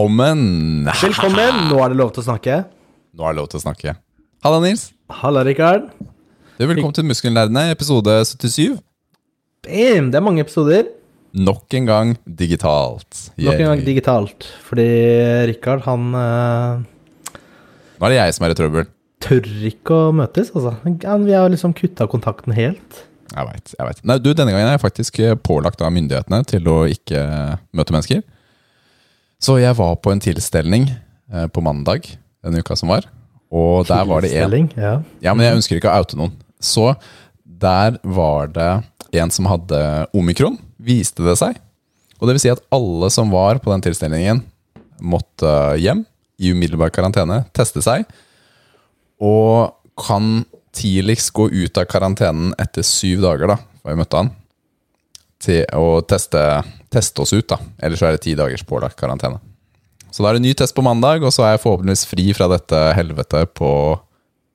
Velkommen! Velkommen! Nå er det lov til å snakke. Nå er det lov til å snakke. Halla, Nils. Halla, Rikard. Du, velkommen til Muskelnerdene, episode 77. Bam! Det er mange episoder. Nok en gang digitalt. Nok en gang digitalt. Fordi Rikard, han uh, Nå er det jeg som er i trøbbel. tør ikke å møtes, altså. Han, vi har liksom kutta kontakten helt. Jeg veit. Jeg vet. Nei, du, denne gangen er jeg faktisk eh, pålagt av myndighetene til å ikke møte mennesker. Så jeg var på en tilstelning eh, på mandag denne uka som var. Og der var det en Ja. Ja, men jeg ønsker ikke å oute noen. Så der var det en som hadde omikron, viste det seg. Og det vil si at alle som var på den tilstelningen, måtte hjem i umiddelbar karantene, teste seg, og kan tidligst gå ut av karantenen etter syv dager, da, da jeg møtte han, til å teste, teste oss ut, da. Ellers så er det ti dagers pålagt karantene. Så da er det ny test på mandag, og så er jeg forhåpentligvis fri fra dette helvetet på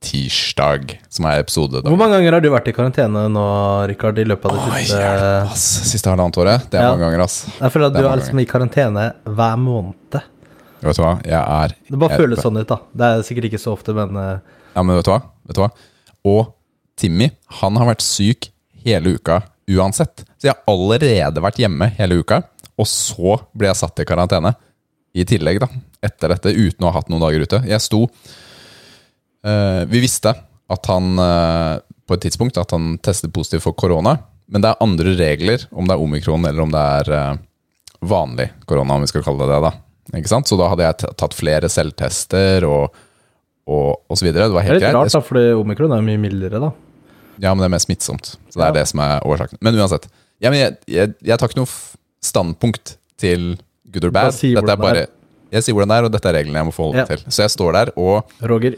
tirsdag, som er episode. da. Hvor mange ganger har du vært i karantene nå, Rikard, i løpet av det Oi, siste hjelp, ass. Siste halvannet året. Det er Ja. mange ganger, ass. Jeg føler at du er liksom i karantene hver måned. Vet du hva? Jeg er Det bare føles sånn ut, da. Det er sikkert ikke så ofte, men eh, Ja, men vet du hva? Vet du hva? Og Timmy, han har vært syk hele uka uansett. Så jeg har allerede vært hjemme hele uka, og så ble jeg satt i karantene. I tillegg, da. Etter dette, uten å ha hatt noen dager ute. Jeg sto uh, Vi visste at han uh, på et tidspunkt at han testet positivt for korona, men det er andre regler om det er omikron eller om det er uh, vanlig korona, om vi skal kalle det det. da Ikke sant? Så da hadde jeg tatt flere selvtester og, og, videre. Det var det er litt greit. rart, da, fordi omikron er mye mildere, da. Ja, men det er mer smittsomt. Så det er Ja. det som er årsaken. Men uansett. Ja, men jeg, jeg, jeg tar ikke noe standpunkt til good or bad. Dette er bare, jeg sier hvordan det er, og dette er reglene jeg må forholde meg Ja. til. Så jeg står der og Roger.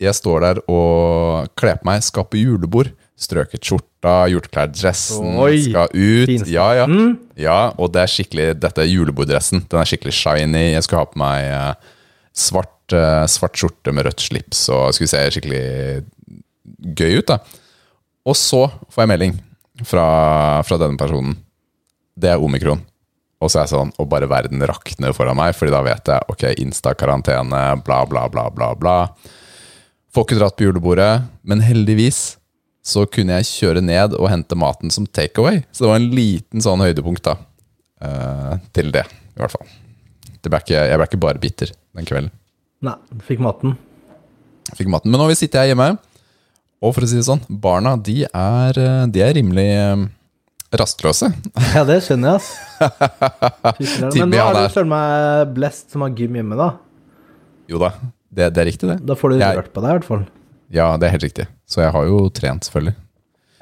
jeg står der og kler på meg, skal på julebord. Strøket skjorta, gjort klær dressen, Oi, skal ut. Ja, ja. Ja, og det er skikkelig Dette er juleborddressen. Den er skikkelig shiny. Jeg skulle ha på meg eh, svart, eh, svart skjorte med rødt slips og skulle se skikkelig gøy ut. da Og så får jeg melding fra, fra denne personen. Det er omikron. Og så er jeg sånn, og bare verden rakner foran meg, Fordi da vet jeg ok, Insta-karantene, bla, bla, bla, bla. bla Får ikke dratt på julebordet, men heldigvis så kunne jeg kjøre ned og hente maten som takeaway. Så det var en liten sånn høydepunkt da, eh, til det, i hvert fall. Ble ikke, jeg ble ikke bare bitter den kvelden. Nei, fikk maten. Fikk maten. Men nå har jeg sittet her hjemme, og for å si det sånn, barna de er, eh, de er rimelig eh, rastløse. Ja, det skjønner jeg, ass. Men nå er du søren meg blest som har gym hjemme, da. Jo da, det, det er riktig det. Da får du rørt på deg, i hvert fall. Ja, det er helt riktig. Så jeg har jo trent, selvfølgelig.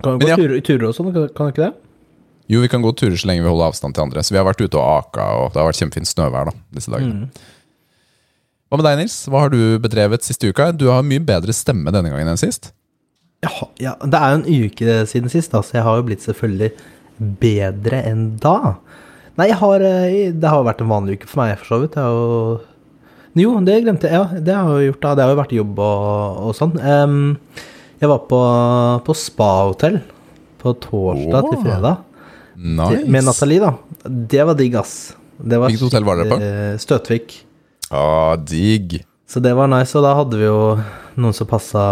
Kan vi gå ja. turer, turer og sånn, kan kan du ikke det? Jo, vi kan gå turer så lenge vi holder avstand til andre. Så vi har vært ute og aka, og det har vært kjempefint snøvær da, disse dagene. Mm. Hva med deg, Nils? Hva har du bedrevet siste uka? Du har mye bedre stemme denne gangen enn sist. Ja, ja, det er jo en uke siden sist, da, så jeg har jo blitt selvfølgelig bedre enn da. Nei, har, eh, det har jo vært en vanlig uke for meg, for så vidt. Jo Jo, det glemte jeg. Ja, det har jeg jo gjort, da. Det har jo vært jobb og, og sånn. Um, jeg var på, på spahotell på torsdag til Åh. fredag Nice. med Nathalie, da. Det var digg, ass. Hvilket hotell var dere på? skikkelig Støtvik. Ah, digg. Så det var nice, og da hadde vi jo noen som passa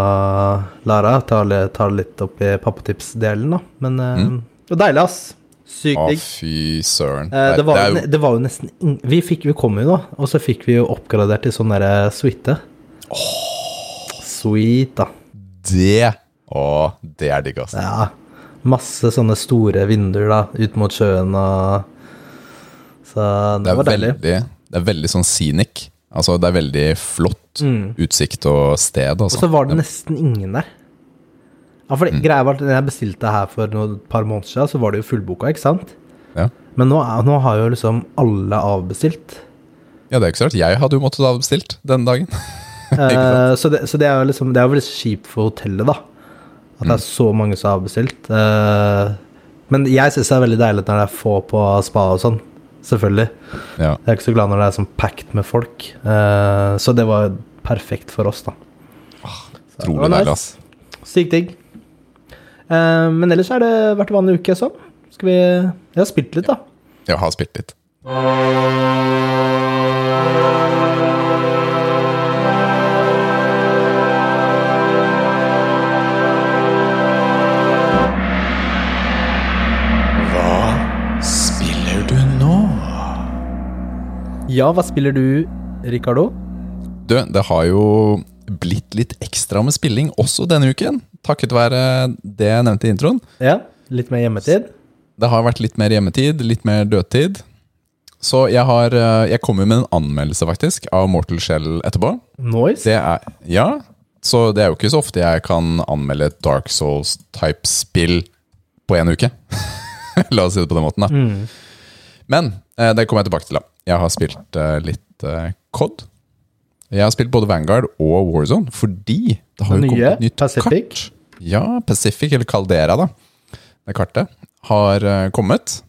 Lara. Tar, tar litt opp i pappatips-delen, da. Men mm. det var deilig, ass. Sykt digg. Å, fy søren. Eh, det, var, jo det var jo nesten Vi, fikk, vi kom jo da, og så fikk vi jo oppgradert til sånn derre suite. Sweet, da. det Å, det er digg, ass. Ja. Masse sånne store vinduer da, ut mot sjøen og Så det, Det var deilig. veldig, det er veldig sånn scenic. Altså, det er veldig flott Mm. utsikt og sted, Og altså. så var det nesten ingen der. Ja, for Mm. greia var at når jeg bestilte her for et par måneder siden, så var det jo fullboka, ikke sant? Ja. Men nå, er- nå har jo liksom alle avbestilt. ja, det er ikke så rart. Jeg hadde jo måttet ha bestilt denne dagen. Eh, så det, så det er jo liksom Det er jo veldig kjipt for hotellet, da. At det er så mange som har avbestilt. Eh, men jeg syns det er veldig deilig når det er få på spa og sånn. Selvfølgelig. Ja. Jeg er ikke så glad når det er sånn packed med folk. Eh, så det var perfekt for oss, da. Så det Trolig var deilig, ass. Sykt digg. Eh, men ellers har det vært vanlig uke sånn. Skal vi Jeg har spilt litt, da. Jeg har spilt litt. Ja, hva spiller du, Ricardo? Du, det har jo blitt litt ekstra med spilling også denne uken. Takket være det jeg nevnte i introen. Ja, litt mer hjemmetid? Det har vært litt mer hjemmetid, litt mer dødtid. Så jeg har eh, Jeg kommer med en anmeldelse, faktisk, av Mortal Shell etterpå. Noise? Det er Ja. Så det er jo ikke så ofte jeg kan anmelde et Dark Souls-type spill på én uke. La oss si det på den måten, da. Mm. Men eh, det kommer jeg tilbake til. da Jeg har spilt eh, litt eh, COD. Jeg har spilt både Vanguard og Warzone fordi det har jo kommet et nytt Pacific? kart. Ja, Pacific, eller Caldera, da. Det kartet har eh, kommet.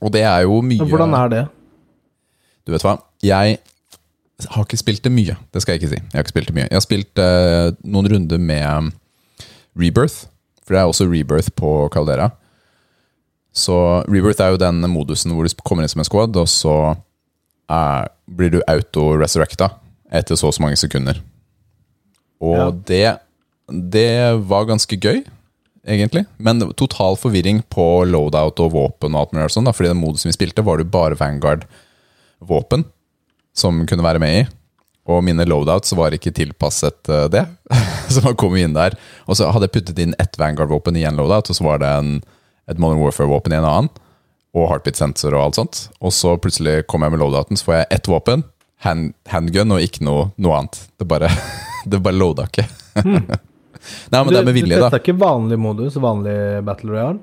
Og det er jo mye Hvordan er det? Du vet hva? Jeg har ikke spilt det mye. Det skal jeg ikke si. Jeg har ikke spilt det mye. Jeg har spilt uh, noen runder med um, Rebirth. For det er også Rebirth på Caldera. Så Rebirth er jo den modusen hvor du kommer inn som en squad, og så er, blir du auto-resurrecta etter så og så mange sekunder. Og det, det var ganske gøy, egentlig. Men total forvirring på loadout og våpen og alt mulig sånn. Fordi den modusen vi spilte, var det bare Vanguard-våpen som kunne være med i. Og mine loadouts var ikke tilpasset eh, det. så man kom inn der. Og så hadde jeg puttet inn ett Vanguard-våpen i en loadout, og så var det en, et Modern Warfare-våpen i en annen. Og heartbeat sensor og alt sånt. Og så plutselig kom jeg med loadouten, så får jeg ett våpen, hand, handgun, og ikke noe, noe annet. Det bare, det bare loada ikke. Nei, men du, det er med vilje, du da. testa ikke vanlig modus, vanlig Battle Royale?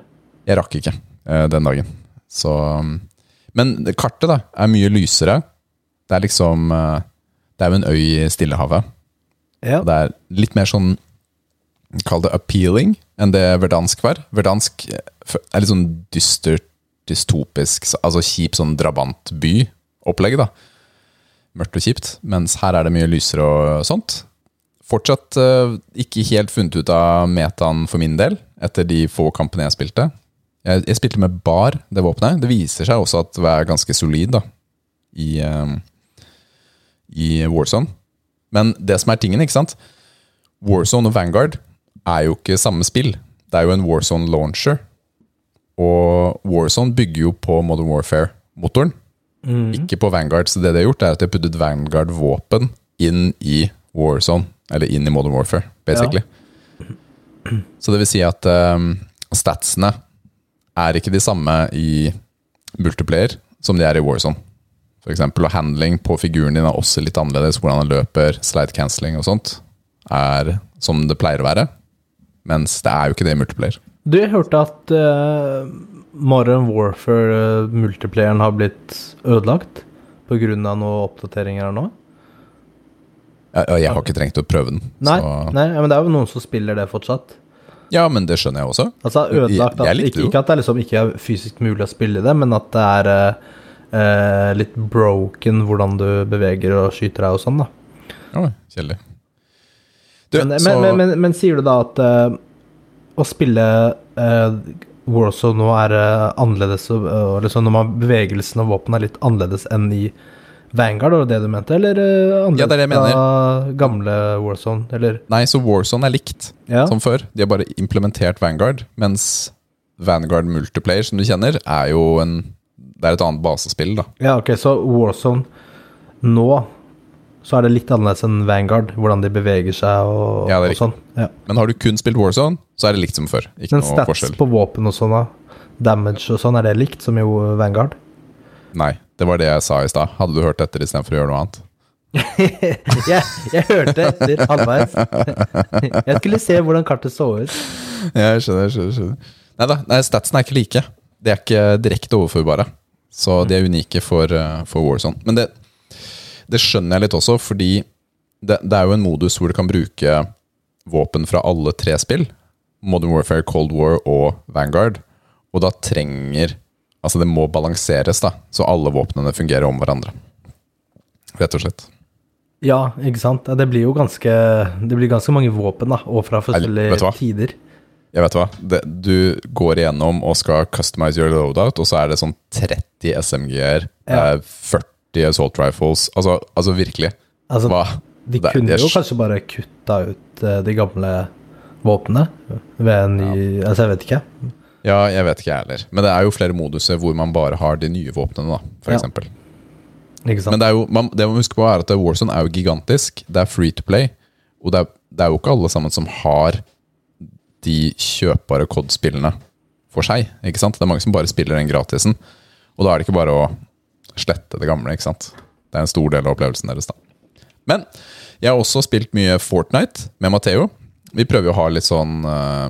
Jeg rakk ikke uh, den dagen. Så um, Men kartet, da, er mye lysere. Det er liksom uh, Det er jo en øy i Stillehavet. Ja. Det er litt mer sånn Kall det appealing enn det Verdansk var. Verdansk eh, er litt sånn dystert, dystopisk, altså kjip sånn drabantby-opplegg, da. Mørkt og kjipt. Mens her er det mye lysere og sånt. Fortsatt uh, ikke helt funnet ut av metaen for min del, etter de få kampene jeg spilte. Jeg, jeg spilte med bar, det våpenet. Det viser seg også at det er ganske solid da, i, uh, i Warzone. Men det som er tingen, ikke sant Warzone og Vanguard er jo ikke samme spill. Det er jo en Warzone launcher. Og Warzone bygger jo på Modern Warfare-motoren, ikke på Vanguard. Så det de har gjort, er at de har puttet Vanguard-våpen inn i Warzone. Eller inn i Modern Warfare, basically. Så det vil si at um, statsene er ikke de samme i multiplayer som de er i Warzone. For eksempel, og handling på figuren din er også litt annerledes. Hvordan han løper, slide cancelling og sånt, er som det pleier å være. Mens det er jo ikke det i multiplayer. Du, jeg hørte at uh, Modern Warfare-multiplayeren har blitt ødelagt pga. noen oppdateringer her nå? Jeg, jeg har ikke trengt å prøve den. Nei, nei, men det er jo noen som spiller det fortsatt. ja, men det skjønner jeg også. Altså ødelagt Jeg- jeg likte ikke, ikke at det liksom ikke er fysisk mulig å spille det, men at det er uh, eh, litt broken hvordan du beveger og skyter deg og sånn, da. Ja, kjedelig. Du, Men, så, men, men, men, sier du da at uh, å spille uh, Warzone nå er uh, annerledes, og, og liksom når man bevegelsen av våpen er litt annerledes enn i Vanguard, var det det du mente, eller uh, Ja, det det fra gamle Warzone, eller? Nei, så Warzone er likt Ja. som før. De har bare implementert Vanguard, mens Vanguard Multiplayer, som du kjenner, er jo en Det er et annet basespill, da. Ja, ok, så Warzone nå så er det litt annerledes enn Vanguard, hvordan de beveger seg og, Ja, og sånn. Ja. Men har du kun spilt Warzone, så er det likt som før. Ikke Men stats forskjell. på våpen og sånn, da? Damage og sånn, er det likt som i Vanguard? Nei, det var det jeg sa i stad. Hadde du hørt etter istedenfor å gjøre noe annet? jeg, jeg hørte etter halvveis. Jeg skulle se hvordan kartet så ut. Jeg skjønner, jeg skjønner, skjønner. Nei da, statsene er ikke like. De er ikke direkte overførbare. Så de er unike for, eh, for Warzone. Men det, det skjønner jeg litt også, fordi det, det er jo en modus hvor du kan bruke våpen fra alle tre spill. Modern Warfare, Cold War og Vanguard. Og da trenger Altså, det må balanseres, da. Så alle våpnene fungerer om hverandre. Rett og slett. Ja, ikke sant. Det blir jo ganske Det blir ganske mange våpen, da, og fra forskjellige tider. Jeg vet hva, det, Du går igjennom og skal customize your loadout, og så er det sånn 30 SMG-er, Ja. eh, artige assault rifles. Altså, altså virkelig. Altså, Hva? de Det- kunne det er jo kanskje bare kutta ut eh, de gamle våpnene ved en ny Altså, jeg vet ikke. Ja, jeg vet ikke jeg heller. Men det er jo flere moduser hvor man bare har de nye våpnene, da, for Ja. eksempel. Men det, er jo, man, det man må huske på, er at Warzone er jo gigantisk. Det er free to play. Og det er, det er jo ikke alle sammen som har de kjøpbare COD-spillene for seg. ikke sant? Det er mange som bare spiller den gratisen. Og da er det ikke bare å slette det gamle. ikke sant? Det er en stor del av opplevelsen deres. da. Men jeg har også spilt mye Fortnite med Matheo. Vi prøver jo å ha litt sånn uh,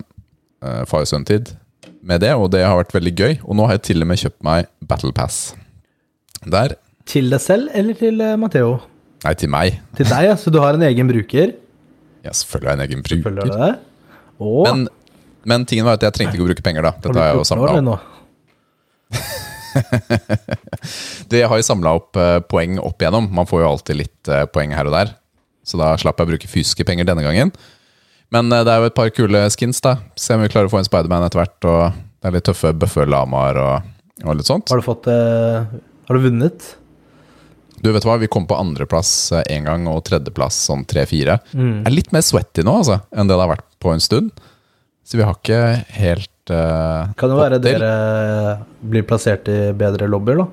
uh, far og sønn-tid med det, og det har vært veldig gøy. Og nå har jeg til og med kjøpt meg Battle Pass. Der Til deg selv eller til eh, Matheo? Nei, til meg. Til deg, ja. Så du har en egen bruker? Ja, selvfølgelig har jeg en egen bruker. du det? Og Men, men tingen var at jeg trengte ikke å bruke penger, da. Dette har jeg jo samla opp. Det har jo samla opp eh, poeng opp igjennom. Man får jo alltid litt eh, poeng her og der. Så da slapp jeg å bruke fysiske penger denne gangen. Men eh, det er jo et par kule skins, da. Se om vi klarer å få en Spiderman etter hvert. Og det er litt tøffe bøffelamaer og, og litt sånt. Har du fått uh, Har du vunnet? Du vet hva, Vi kom på andreplass én gang og tredjeplass sånn tre-fire. Mm. Er litt mer sweaty nå altså, enn det det har vært på en stund. Så vi har ikke helt uh, Kan jo være dere blir plassert i bedre lobbyer, da.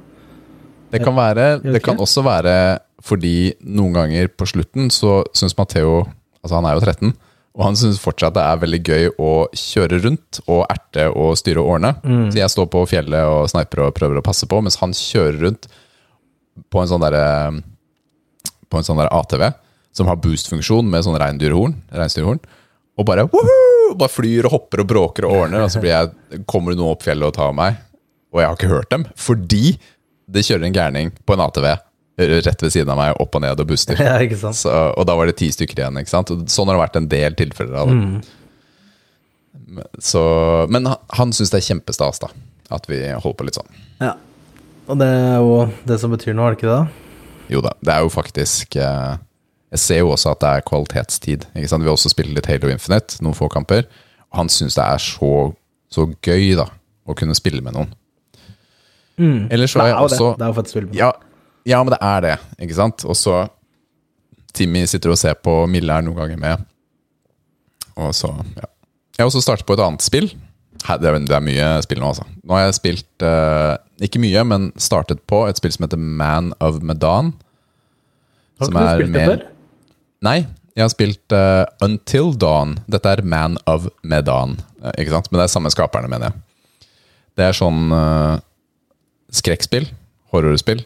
Det kan være Det kan også være fordi noen ganger på slutten så syns Matheo Altså, han er jo 13, og han syns fortsatt det er veldig gøy å kjøre rundt og erte og styre og ordne. Så jeg står på fjellet og sniper og prøver å passe på, mens han kjører rundt på en sånn derre På en sånn der ATV som har boost-funksjon med sånn reinsdyrhorn og bare woohoo, bare flyr og hopper og bråker og ordner, og så blir jeg, kommer det noen opp fjellet og tar meg. Og jeg har ikke hørt dem, fordi det kjører en gærning på en ATV rett ved siden av meg, opp og ned og booster. Ja, ikke sant? Så, og da var det ti stykker igjen. ikke sant? Og Sånn har det vært en del tilfeller av det. Så, men han, han syns det er kjempestas da, at vi holder på litt sånn. Ja. Og det er jo det som betyr noe, er det ikke det? Jo da, det er jo faktisk eh, Jeg ser jo også at det er kvalitetstid. ikke sant? Vi har også spilt litt Halo Infinite, noen få kamper. Og han syns det er så, så gøy da, å kunne spille med noen. Ellers så har jeg også Det er jo faktisk veldig med ja, ja, men det er det, ikke sant? Og så Timmy sitter og ser på, Mille er noen ganger med. Og så, ja. Jeg har også startet på et annet spill. Det, er, det mye spill nå, altså. Nå har jeg spilt, eh, ikke mye, men startet på et spill som heter Man of Medan. Har som ikke du er spilt det før? Nei, jeg har spilt uh, Until Dawn. Dette er Man of Medan, eh, ikke sant? Men det er samme skaperne, mener jeg. Det er sånn uh, skrekkspill, horrorspill,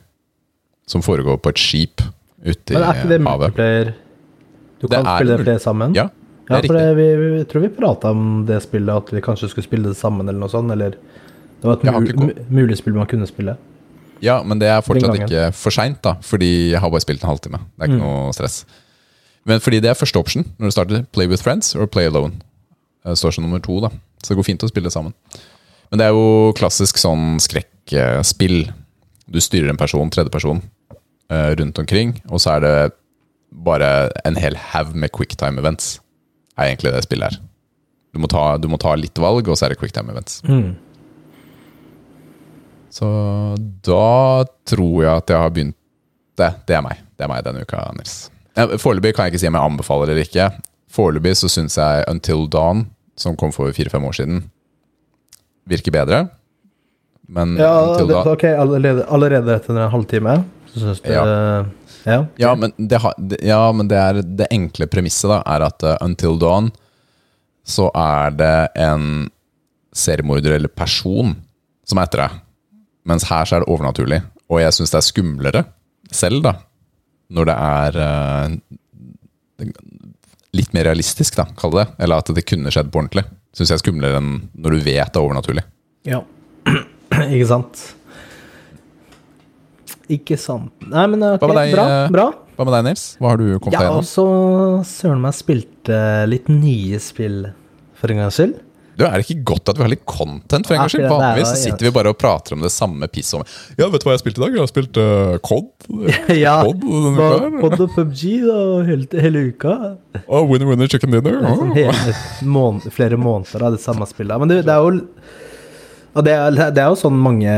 som foregår på et skip ute i havet. Men er ikke det multiplayer? Du kan spille det flere sammen? Ja, det Ja, er for riktig. det, vi, vi tror vi prata om det spillet, at vi kanskje skulle spille det sammen, eller noe sånt. Eller det var et mul mulig spill man kunne spille. Ja, men det er fortsatt ikke for seint, da. Fordi jeg har bare spilt en halvtime. Det er ikke Mm. noe stress. Men fordi det er første option når du starter. Play with friends or play alone. Det står som nummer to, da. Så det går fint å spille sammen. Men det er jo klassisk sånn skrekkspill. Du styrer en person, tredjeperson, eh, rundt omkring, og så er det bare en hel haug med quicktime events. Er egentlig det spillet her. Du må, ta, du må ta litt valg, og så er det quicktime events. Mm. Så da tror jeg at jeg har begynt Det, det er meg. Det er meg denne uka, Nils. Ja, Foreløpig kan jeg ikke si om jeg anbefaler eller ikke. Foreløpig så syns jeg Until Dawn, som kom for fire-fem år siden, virker bedre. Men Ja, Until det, Dawn ok, allerede, allerede etter en halvtime så syns du Ja. Ja. Ja, men det, har, det- ja, men det er det enkle premisset, da, er at uh, Until Dawn så er det en seriemorder eller person som er etter deg. Mens her så er det overnaturlig. Og jeg syns det er skumlere selv, da. Når det er uh, litt mer realistisk, da, kall det. Eller at det kunne skjedd på ordentlig. Syns jeg er skumlere enn når du vet det er overnaturlig. ja. ikke sant? Ikke sant. Nei, men ok, Hva deg, bra. eh, bra. Hva med deg, Nils? Hva har du kommet Jeg deg har gjennom? også søren meg spilt litt nye spill for en gangs skyld. Du, Er det ikke godt at vi har litt content? for en gangs skyld? Vanligvis så sitter vi bare og prater om det samme pisset. Ja, vet du hva jeg har spilt i dag? Jeg har spilt uh, COD. Ja, COD uka og PubG da, hele, hele uka. Og winner, winner, chicken dinner. Oh. hele, mån flere måneder av det samme spillet. Men det, det er jo og det er, det er jo sånn mange,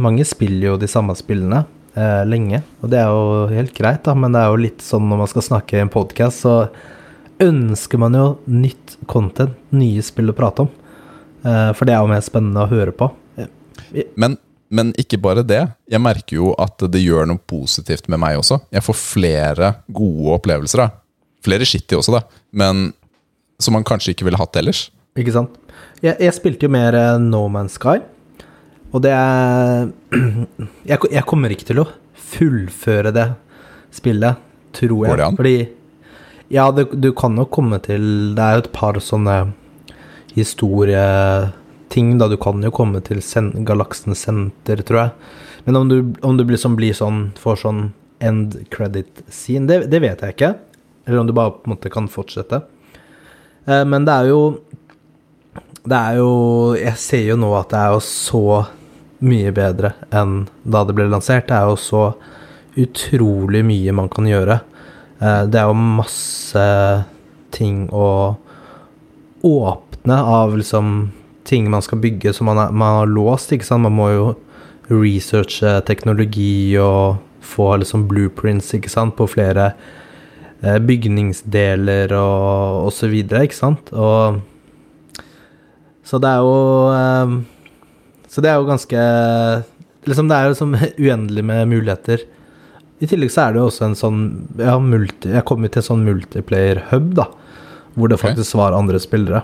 mange spiller jo de samme spillene. eh, lenge. Og det er jo helt greit, da, men det er jo litt sånn når man skal snakke i en podkast, så ønsker man jo nytt content, nye spill å prate om. Eh, for det er jo mer spennende å høre på. Men, men ikke bare det. Jeg merker jo at det gjør noe positivt med meg også. Jeg får flere gode opplevelser. da. Flere skitty også, da. Men som man kanskje ikke ville hatt ellers. Ikke sant? Jeg, jeg spilte jo mer eh, No Man's Sky, og det er jeg, jeg kommer ikke til å fullføre det spillet, tror jeg. Går det an? Fordi Ja, det, du kan jo komme til Det er jo et par sånne historieting, da. Du kan jo komme til sen, Galaksen Senter, tror jeg. Men om du, om du blir, sånn, blir sånn, får sånn end credit scene, det, det vet jeg ikke. Eller om du bare på en måte kan fortsette. Eh, men det er jo Det er jo Jeg ser jo nå at det er jo så mye bedre enn da det ble lansert. Det er jo så utrolig mye man kan gjøre. Eh, Det er jo masse ting å åpne av liksom ting man skal bygge som man, man har låst, ikke sant. Man må jo researche teknologi og få liksom blueprints, ikke sant, på flere eh, bygningsdeler og, og så videre, ikke sant. Og så det er jo eh, Så det er jo ganske Liksom, det er jo liksom uendelig med muligheter. I tillegg så er det jo også en sånn Ja, multi, jeg kom til en sånn multiplayer-hub, da. Hvor det faktisk faktisk var andre spillere.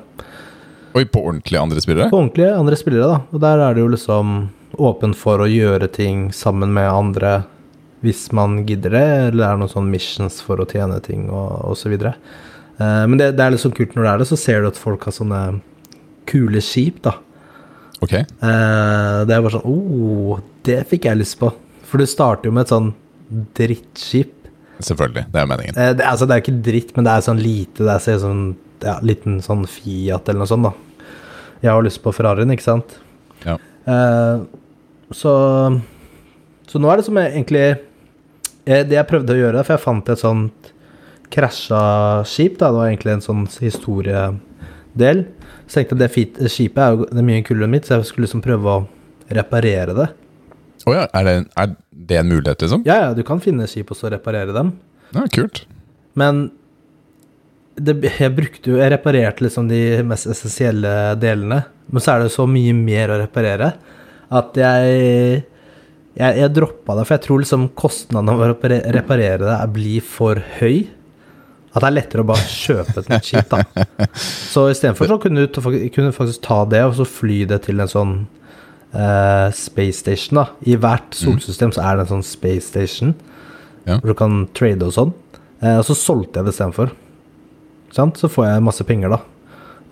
Oi, på ordentlig andre spillere? På ordentlige andre spillere, da. Og der er det jo liksom åpen for å gjøre ting sammen med andre hvis man gidder det, eller det er noen sånne missions for å tjene ting og, videre. Eh, men det, det er litt sånn kult når det er det, så ser du at folk har sånne kule skip, da. Ok. Eh, det er bare sånn oh, det fikk jeg lyst på. For du starter jo med et sånn drittskip. Selvfølgelig. Det er meningen. Eh, det, altså, det er ikke dritt, men det er sånn lite. Det er sånn ja, liten sånn Fiat eller noe sånt, da. Jeg har lyst på Ferrarien, ikke sant? Ja. Eh, så Så nå er det som jeg egentlig jeg, Det jeg prøvde å gjøre, for jeg fant et sånt krasja skip, da. Det var egentlig en sånn historiedel. Så tenkte jeg det fit, skipet er jo det er mye kulere enn mitt, så jeg skulle liksom prøve å reparere det. Å ja, er det, er det en mulighet, liksom? Ja, ja, du kan finne skip og så reparere dem. Ja, kult. Men det, jeg brukte jo Jeg reparerte liksom de mest essensielle delene. Men så er det så mye mer å reparere at jeg Jeg, jeg droppa det, for jeg tror liksom kostnaden av å reparere det blir for høy. At det er lettere å bare kjøpe et nytt skip, da. Så istedenfor så kunne du ta- kunne faktisk ta det og så fly det til en sånn eh, space station, da. I hvert solsystem så er det en sånn space station Ja. hvor du kan trade og sånn. Eh, og så solgte jeg det istedenfor. Sant? Så får jeg masse penger, da.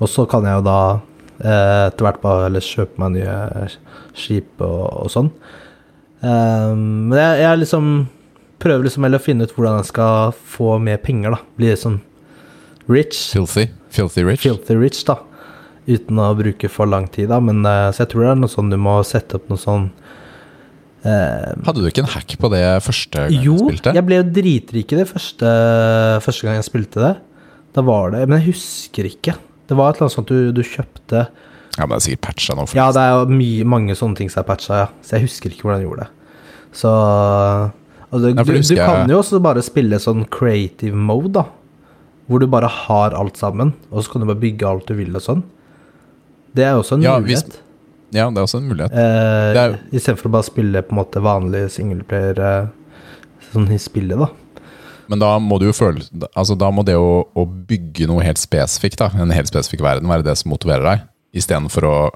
Og så kan jeg jo da eh, etter hvert bare eller kjøpe meg nye skip og, og sånn. Eh, men jeg, jeg liksom prøver liksom heller å finne ut hvordan jeg skal få mer penger, da. Bli sånn rich. Filthy. Filthy rich. Filthy rich, da. Uten å bruke for lang tid, da. Men eh, så jeg tror det er noe sånn du må sette opp noe sånn eh, Hadde du ikke en hack på det første gang jo, du spilte? jeg ble jo dritrik i det første, første gang jeg spilte det. Da var det Men jeg husker ikke. Det var et eller annet sånt du, du kjøpte Ja, men det er sikkert patcha nå. Ja, det er jo mange sånne ting som er patcha, ja. Så jeg husker ikke hvordan jeg gjorde det. Så altså, Ja, du, du kan jo også bare spille sånn creative mode, da. Hvor du bare har alt sammen, og så kan du bare bygge alt du vil og sånn. Det er også en Ja, mulighet. hvis- Ja, det er også en mulighet. Eh, Det er Istedenfor å bare spille på en måte vanlig singleplayer eh, sånn i spillet, da. Men da må du jo føle Altså da må det å, å bygge noe helt spesifikt, da, en helt spesifikk verden, være det som motiverer deg, istedenfor å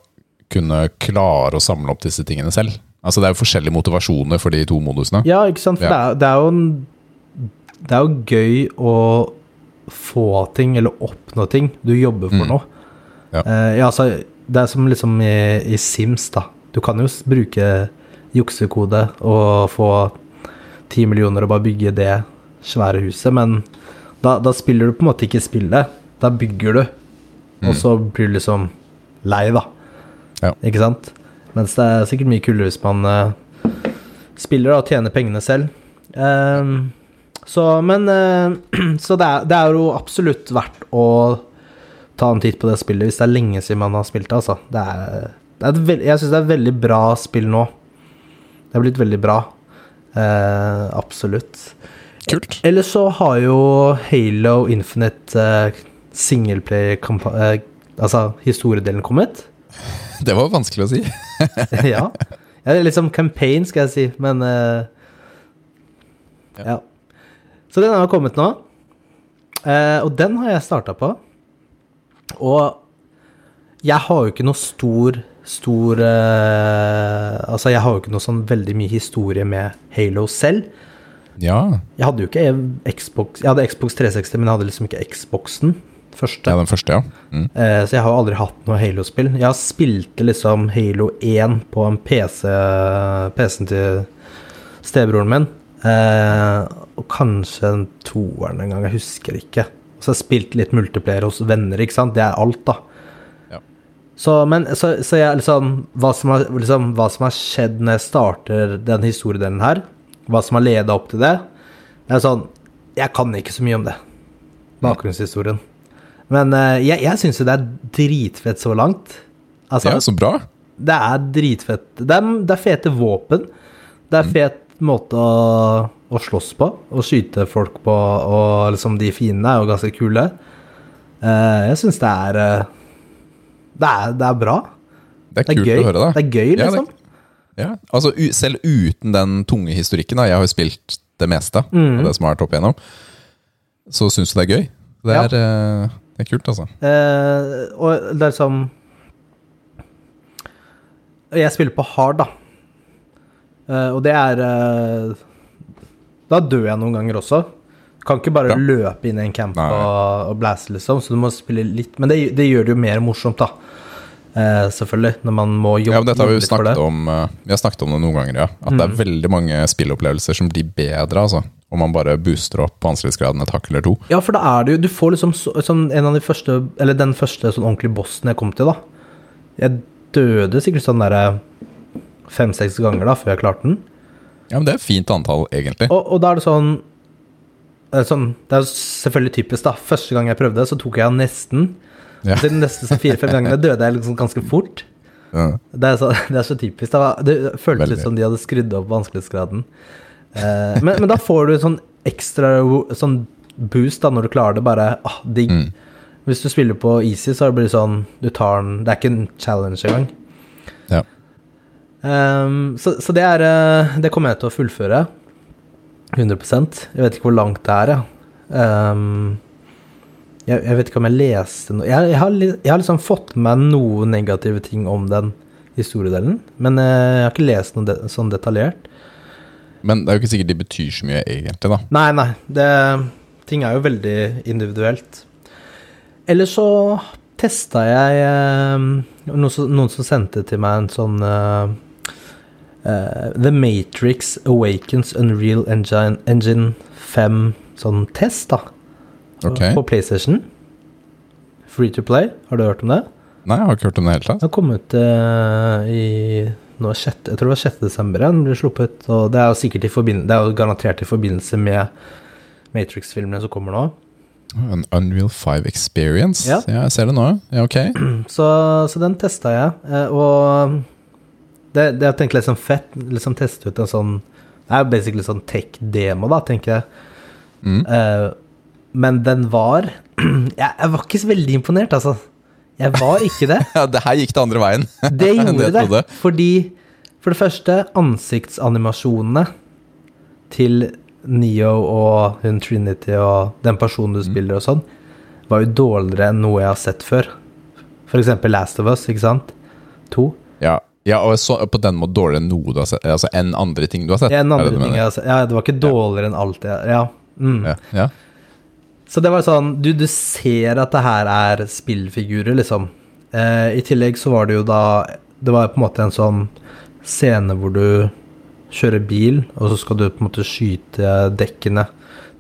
kunne klare å samle opp disse tingene selv. Altså Det er jo forskjellige motivasjoner for de to modusene. Ja, ikke sant? For Ja. det, er, det er jo en Det er jo gøy å få ting, eller oppnå ting. Du jobber for Mm. noe. Ja. Eh, ja, altså, det er som liksom i, i Sims, da. Du kan jo bruke juksekode og få ti millioner og bare bygge det svære huset, men da, da spiller du på en måte ikke spillet. Da bygger du, og så blir du liksom lei, da. Ja. Ikke sant? Mens det er sikkert mye kulere hvis man uh, spiller da, og tjener pengene selv. Um, så, men uh, Så det er, det er jo absolutt verdt å ta en titt på det spillet hvis det er lenge siden man har spilt det, altså. Det er, det er veld, jeg syns det er et veldig bra spill nå. Det er blitt veldig bra. Eh, absolutt. Kult. Eller så har jo Halo Infinite eh, singleplayer eh, Altså historiedelen kommet. Det var vanskelig å si. ja. ja. Liksom campaign, skal jeg si, men eh, Ja. ja. Så den har kommet nå. Eh, og den har jeg starta på. Og jeg har jo ikke noe stor Stor eh, Altså, jeg har jo ikke noe sånn veldig mye historie med Halo selv. Ja. Jeg hadde jo ikke Xbox Jeg hadde Xbox 360, men jeg hadde liksom ikke Xboxen. Første. ja, den første, ja. Mm. Eh, så jeg har jo aldri hatt noe Halo-spill. Jeg har spilt liksom Halo 1 på en PC PC-en til stebroren min. Eh, og kanskje en toeren en gang, jeg husker ikke. Så jeg har spilt litt multiplayer hos venner, ikke sant. Det er alt, da. Ja. Så, men, så, så jeg liksom hva, som har, liksom hva som har skjedd når jeg starter den historiedelen her, hva som har leda opp til det, det er sånn Jeg kan ikke så mye om det. Bakgrunnshistorien. Men uh, jeg, jeg syns jo det er dritfett så langt. Altså, ja, så bra. det er dritfett. Det er, det er fete våpen. Det er fet måte å, å slåss på. Å skyte folk på, og liksom de fiendene er jo ganske kule. Uh, jeg syns det er eh, det er, det er bra. Det er Det er kult gøy. å høre, da. Det er gøy, Ja, det- liksom. Ja, altså Selv uten den tunge historikken, da, jeg har jo spilt det meste Mm. av det som har vært opp igjennom, så syns du det er gøy? Det Ja. er, eh, det er kult, altså. Og det er liksom Jeg spiller på hard, da. Og det er Da dør jeg noen ganger også. Kan ikke bare Ja. løpe inn i en camp Nei. og, og blæse, liksom. Så du må spille litt Men det, det gjør det jo mer morsomt, da. Eh, selvfølgelig. Når man må jobbe, Ja, men dette har vi jo det. snakket om eh, Vi har snakket om det noen ganger, ja. At det Mm. er veldig mange spillopplevelser som blir bedre, altså. Om man bare booster opp vanskelighetsgraden et hakk eller to. Ja, for da er det jo Du får liksom sånn en av de første Eller den første sånn ordentlige bossen jeg kom til, da. Jeg døde sikkert sånn derre fem-seks ganger da før jeg klarte den. Ja, men det er et fint antall, egentlig. Og, og da er det sånn det er, sånn, det er jo selvfølgelig typisk, da. Første gang jeg prøvde, så tok jeg den nesten. Ja. De neste sånn fire-fem gangene døde jeg liksom ganske fort. Ja. Det er så, det er så typisk. Det, var, det føltes Veldig. litt som de hadde skrudd opp vanskelighetsgraden. Eh, men, men da får du sånn ekstra sånn boost da når du klarer det. Bare ah, digg. Mm. Hvis du spiller på easy, så blir det sånn Du tar den Det er ikke en challenge engang. Ja. Ehm, så, så det er eh, Det kommer jeg til å fullføre. 100% Jeg vet ikke hvor langt det er, jeg. um, jeg, jeg vet ikke om jeg leste noe jeg, jeg, har, jeg har liksom fått med meg noen negative ting om den historiedelen, men eh, jeg har ikke lest noe de, sånn detaljert. Men det er jo ikke sikkert de betyr så mye, egentlig, da. Nei, nei. Det, ting er jo veldig individuelt. Eller så testa jeg eh, noen, som, noen som sendte til meg en sånn eh, eh, The Matrix Awakens Unreal Engine, Engine 5 sånn test, da. Okay. På PlayStation. Free to play. Har du hørt om det? Nei, jeg har ikke hørt om det i det hele tatt. Den kom ut uh, i nå, sjette, Jeg tror det var 6. desember den ble sluppet. Og det er jo sikkert i forbindelse Det er jo garantert i forbindelse med Matrix-filmene som kommer nå. En Unreal 5 Experience. Ja. jeg ser det nå. Ja, ok. Så, så den testa jeg, eh, og det, det jeg tenkte liksom fett, liksom teste ut en sånn Det er jo basically sånn tech-demo, da, tenker jeg. Mm. Uh, men den var jeg, jeg var ikke så veldig imponert, altså. Jeg var ikke det. Ja, det her gikk det andre veien. Det gjorde det. det, fordi For det første, ansiktsanimasjonene til Neo og hun Trinity og den personen Mm. du spiller og sånn, var jo dårligere enn noe jeg har sett før. For eksempel Last of Us, ikke sant? To. Ja, ja og så, på den måten dårligere enn noe du har sett Altså enn andre ting du har sett. En er andre ting jeg har sett. Ja, det var ikke dårligere enn alt jeg Ja. Mm. Ja, ja. Så det var sånn Du, du ser at det her er spillfigurer, liksom. Eh, I tillegg så var det jo da Det var på en måte en sånn scene hvor du kjører bil, og så skal du på en måte skyte dekkene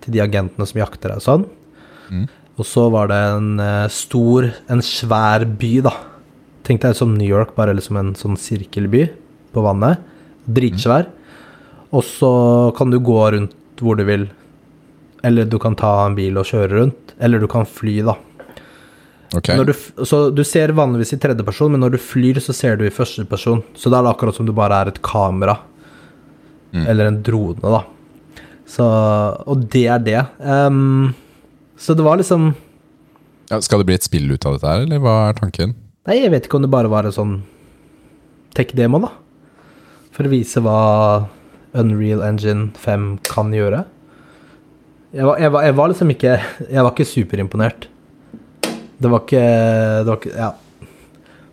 til de agentene som jakter deg og sånn. Mm. Og så var det en eh, stor, en svær by, da. Tenk deg som New York, bare liksom en sånn sirkelby på vannet. Dritsvær. Og så kan du gå rundt hvor du vil. Eller du kan ta en bil og kjøre rundt. Eller du kan fly, da. Okay. Du, så du ser vanligvis i tredjeperson, men når du flyr, så ser du i førsteperson. Så da er det akkurat som du bare er et kamera Eller en drone, da. Så, og det er det. Um, så det var liksom Ja, skal det bli et spill ut av dette her, eller hva er tanken? Nei, jeg vet ikke om det bare var en sånn tech-demo, da. For å vise hva Unreal Engine 5 kan gjøre. Jeg var, jeg var, jeg var liksom ikke Jeg var ikke superimponert. Det var ikke Det var ikke Ja.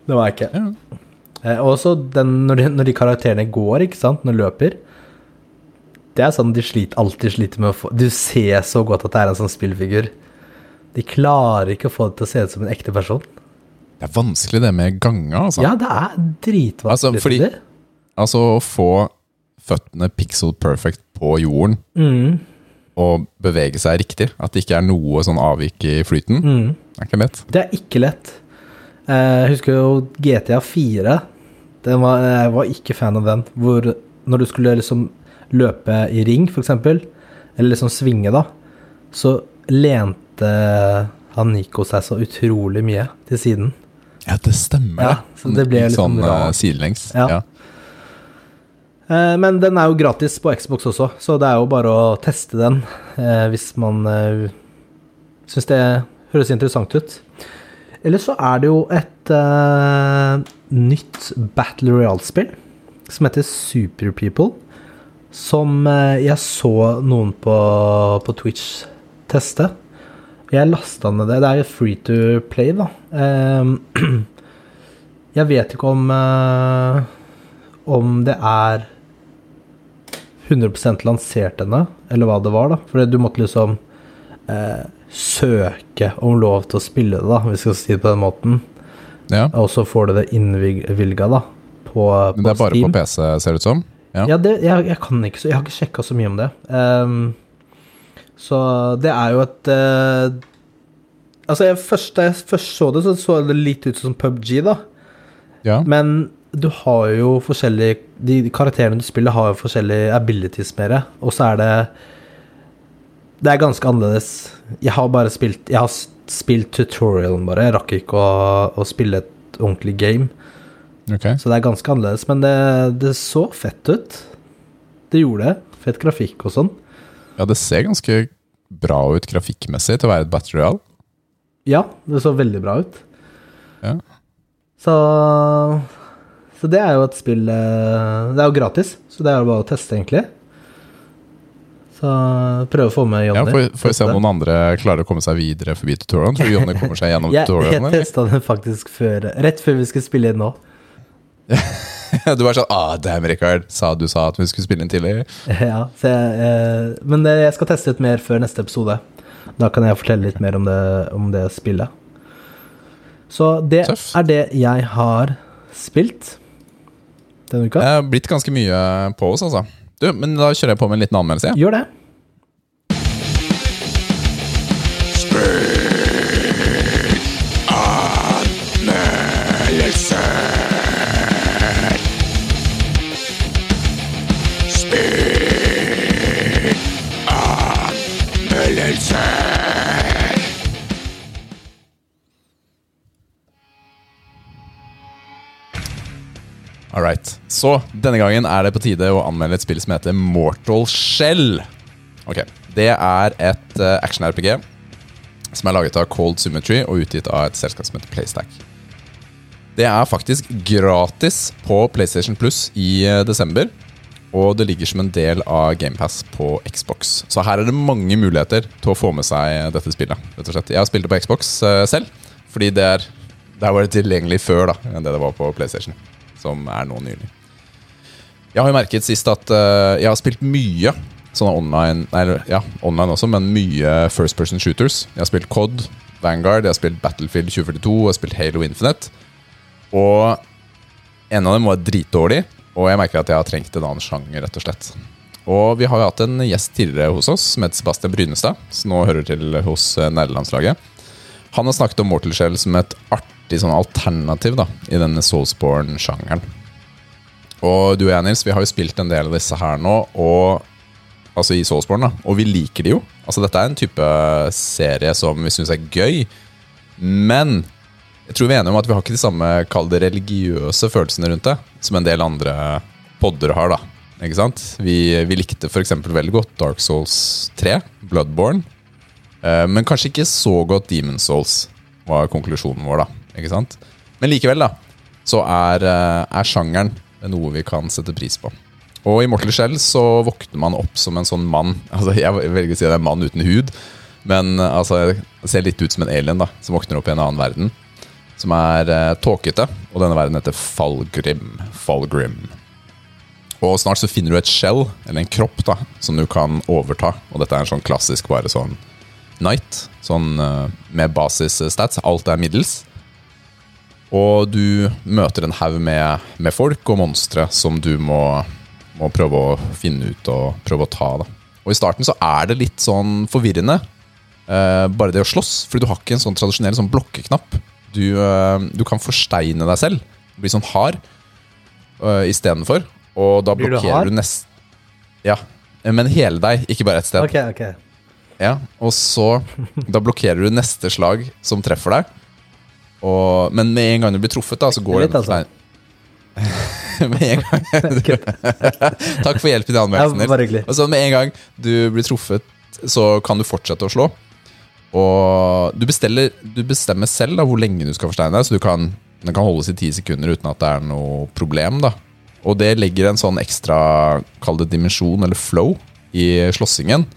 Det var jeg ikke. Ja. Eh, også den, når, de, når de karakterene går, ikke sant, når de løper Det er sånn de sliter, alltid sliter med å få Du ser så godt at det er en sånn spillfigur. De klarer ikke å få det til å se ut som en ekte person. Det er vanskelig det med ganga, altså. Ja, det er dritvanskelig. Altså, fordi- Altså å få føttene pixel perfect på jorden Mm, og bevege seg riktig. At det ikke er noe sånn avvik i flyten. mm. Det er ikke lett. Det er ikke lett. Eh, Jeg husker jo GTA 4. Den var, jeg var ikke fan av den. Hvor når du skulle liksom løpe i ring, f.eks., eller liksom svinge, da, så lente han Nico seg så utrolig mye til siden. Ja, det stemmer, Ja, så det ble Litt sånn eh, sidelengs. Ja. Ja. Eh, Men den er jo gratis på Xbox også, så det er jo bare å teste den eh, hvis man uh, syns det høres interessant ut. Eller så er det jo et eh, nytt Battle Royale-spill som heter Super People. Som eh, jeg så noen på, på Twitch teste. Jeg lasta ned det. Det er free to play, da. Eh, jeg vet ikke om eh, om det er 100 lansert ennå, eller hva det var, da. For du måtte liksom eh, søke om lov til å spille det, da, hvis vi skal si det på den måten. ja. Og så får du det innvilga, da, på, på Men det er bare Steam. på PC, ser det ut som? Ja. Ja, det, jeg, jeg kan ikke så Jeg har ikke sjekka så mye om det. Ehm, så det er jo et eh, Altså, jeg, først, da jeg først så det, så så det litt ut som PubG, da. ja. Men du har jo forskjellige De karakterene du spiller, har jo forskjellige abilities med det. Og så er det Det er ganske annerledes. Jeg har bare spilt Jeg har spilt tutorialen, bare. Jeg rakk ikke å, å spille et ordentlig game. Ok. Så det er ganske annerledes. Men det, det så fett ut. Det gjorde det. Fett grafikk og sånn. Ja, det ser ganske bra ut grafikkmessig til å være et Battle Royale. Ja, det så veldig bra ut. Ja. Så Så det er jo et spill eh, Det er jo gratis, så det er jo bare å teste, egentlig. Så prøve å få med Jonny. Ja, får vi se om noen andre klarer å komme seg videre forbi tutorialen. Tror du Jonny kommer seg gjennom jeg, jeg tutorialen? testa den faktisk før, rett før vi skulle spille inn nå. Du var sånn ah, damn, Rikard, sa du sa at vi skulle spille inn tidlig. Ja, jeg, eh, men det, jeg skal teste ut mer før neste episode. Da kan jeg fortelle litt mer om det, om det spillet. Så det Tøff. er det jeg har spilt denne uka. Det er blitt ganske mye på oss, altså. Du, men da kjører jeg på med en liten anmeldelse. Ja. Gjør det. All right. Så denne gangen er det på tide å anmelde et spill som heter Mortal Shell. Ok, Det er et eh, action-RPG som er laget av Cold Symmetry og utgitt av et selskap som heter Playstack. Det er faktisk gratis på PlayStation Plus i eh, desember. Og det ligger som en del av GamePass på Xbox. Så her er det mange muligheter til å få med seg dette spillet. rett og slett. Jeg har spilt det på Xbox eh, selv, fordi det er, der var det tilgjengelig før da, enn det det var på PlayStation. Som er nå nylig. Jeg har jo merket sist at uh, jeg har spilt mye sånne online Nei, ja, online også, men mye first person shooters. Jeg har spilt COD, Vanguard, jeg har spilt Battlefield 2042, og jeg har spilt Halo Infinite. Og en av dem var dritdårlig, og jeg merker at jeg har trengt en annen sjanger, rett og slett. Og vi har jo hatt en gjest tidligere hos oss, som heter Sebastian Brynestad, som nå hører til hos eh, nederlandslaget. Han har snakket om Mortal Shell som et artig sånn alternativ da, i denne Soulsborne-sjangeren. Og du og jeg, Nils, vi har jo spilt en del av disse her nå, og, altså i Soulsborne, da, og vi liker de jo. Altså Dette er en type serie som vi syns er gøy, men jeg tror vi er enige om at vi har ikke de samme kall religiøse følelsene rundt det som en del andre podder har. da Ikke sant? Vi, vi likte f.eks. veldig godt Dark Souls 3, Bloodborne. Eh, men kanskje ikke så godt Demon Souls, var konklusjonen vår, da. Ikke sant? Men likevel, da, så er, eh, er sjangeren noe vi kan sette pris på. Og i Mortal Shell så våkner man opp som en sånn mann Altså Jeg velger å si det er mann uten hud, men eh, altså, det ser litt ut som en alien da som våkner opp i en annen verden. Som er uh, tåkete, og denne verden heter Falgrim. Falgrim. Og snart så finner du et shell, eller en kropp, da som du kan overta. Og dette er en sånn klassisk bare sånn Night, sånn uh, med basisstats. Alt er middels. Og du møter en haug med, med, folk og monstre som du må, må, prøve å finne ut og prøve å ta. Da. Og i starten så er det litt sånn forvirrende, eh, bare det å slåss. Fordi du har ikke en sånn tradisjonell sånn blokkeknapp. Du, eh, du kan forsteine deg selv, bli sånn hard eh, istedenfor. Og da blokkerer du, du nesten Ja, men hele deg, ikke bare ett sted. Okay, okay. Ja, Og så Da blokkerer du neste slag som treffer deg. Og, men med en gang du blir truffet, da, så går det altså. med en gang Takk for hjelpen i anmeldelsen. Ja, altså, med en gang du blir truffet, så kan du fortsette å slå. Og du, du bestemmer selv da, hvor lenge du skal forsteine deg, så du kan, den kan holdes i ti sekunder uten at det er noe problem. da Og det legger en sånn ekstra, kall det dimensjon eller flow, i slåssingen.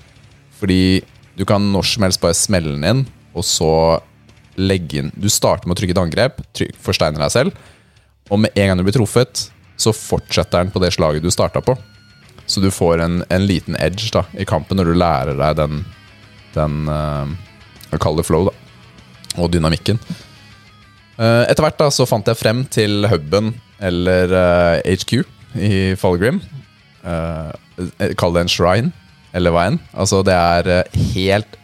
Fordi du kan når som helst bare smelle den inn, og så legge inn Du starter med å trykke et angrep, tryk, forsteiner deg selv, og med en gang du blir truffet, så fortsetter den på det slaget du starta på. Så du får en, en, liten edge da, i kampen når du lærer deg den, den uh, kaller det flow, da. Og dynamikken. Uh, etter hvert da, så fant jeg frem til huben eller uh, eh, HQ i Fallgrim. Uh, kall det en shrine eller hva enn. Altså, det er eh, helt,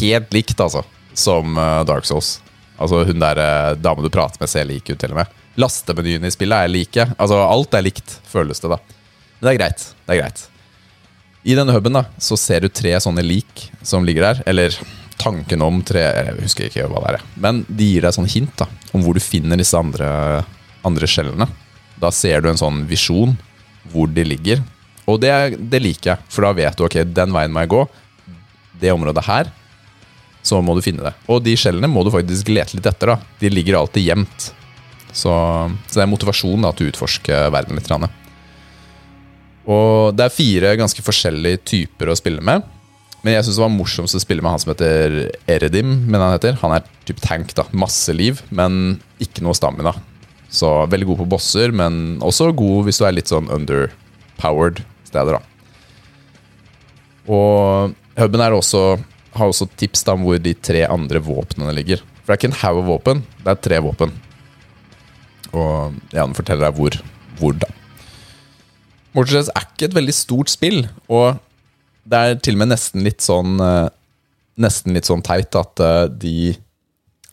helt likt, altså, som eh, Dark Souls. Altså, hun der eh, dama du prater med, ser lik ut, til og med. Lastemenyene i spillet er like. Altså, alt er likt, føles det, da. Men det er greit. Det er greit. I denne huben da, så ser du tre sånne lik som ligger der. Eller tanken om tre Jeg husker ikke hva det er. Men de gir deg sånn hint da, om hvor du finner disse andre, andre skjellene. Da ser du en sånn visjon hvor de ligger. Og det, det, liker jeg, for da vet du ok, den veien må jeg gå. Det området her, så må du finne det. Og de skjellene må du faktisk lete litt etter. da. De ligger alltid gjemt. Så, så, det er motivasjon da, til å utforske verden litt. Og det er fire ganske forskjellige typer å spille med. Men jeg syns det var morsomst å spille med han som heter Eredim. Men Han heter Han er typ tank. da, Masse liv, men ikke noe stamina. Så veldig god på bosser, men også god hvis du er litt sånn underpowered steder. Da. Og huben også, har også tips da, om hvor de tre andre våpnene ligger. For det er ikke en haug av våpen, det er tre våpen. Og ja, den forteller deg hvor, hvor da. Mortal er ikke et veldig stort spill, og det er til og med nesten litt sånn eh, Nesten litt sånn teit at eh, de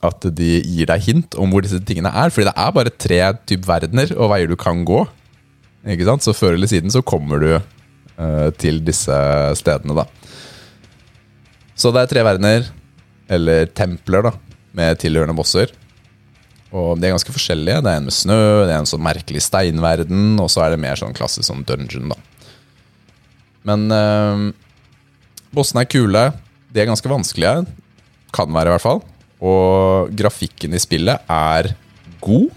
At de gir deg hint om hvor disse tingene er. Fordi det er bare tre typ verdener og veier du kan gå. Ikke sant? Så før eller siden så kommer du uh, til disse stedene, da. Så det er tre verdener, eller templer, da, med tilhørende bosser. Og de er ganske forskjellige. Det er en med snø, det er en sånn merkelig steinverden, og så er det mer sånn klassisk sånn dungeon, da. Men uh, bossene er kule. De er ganske vanskelige. Kan være, i hvert fall. Og grafikken i spillet er god.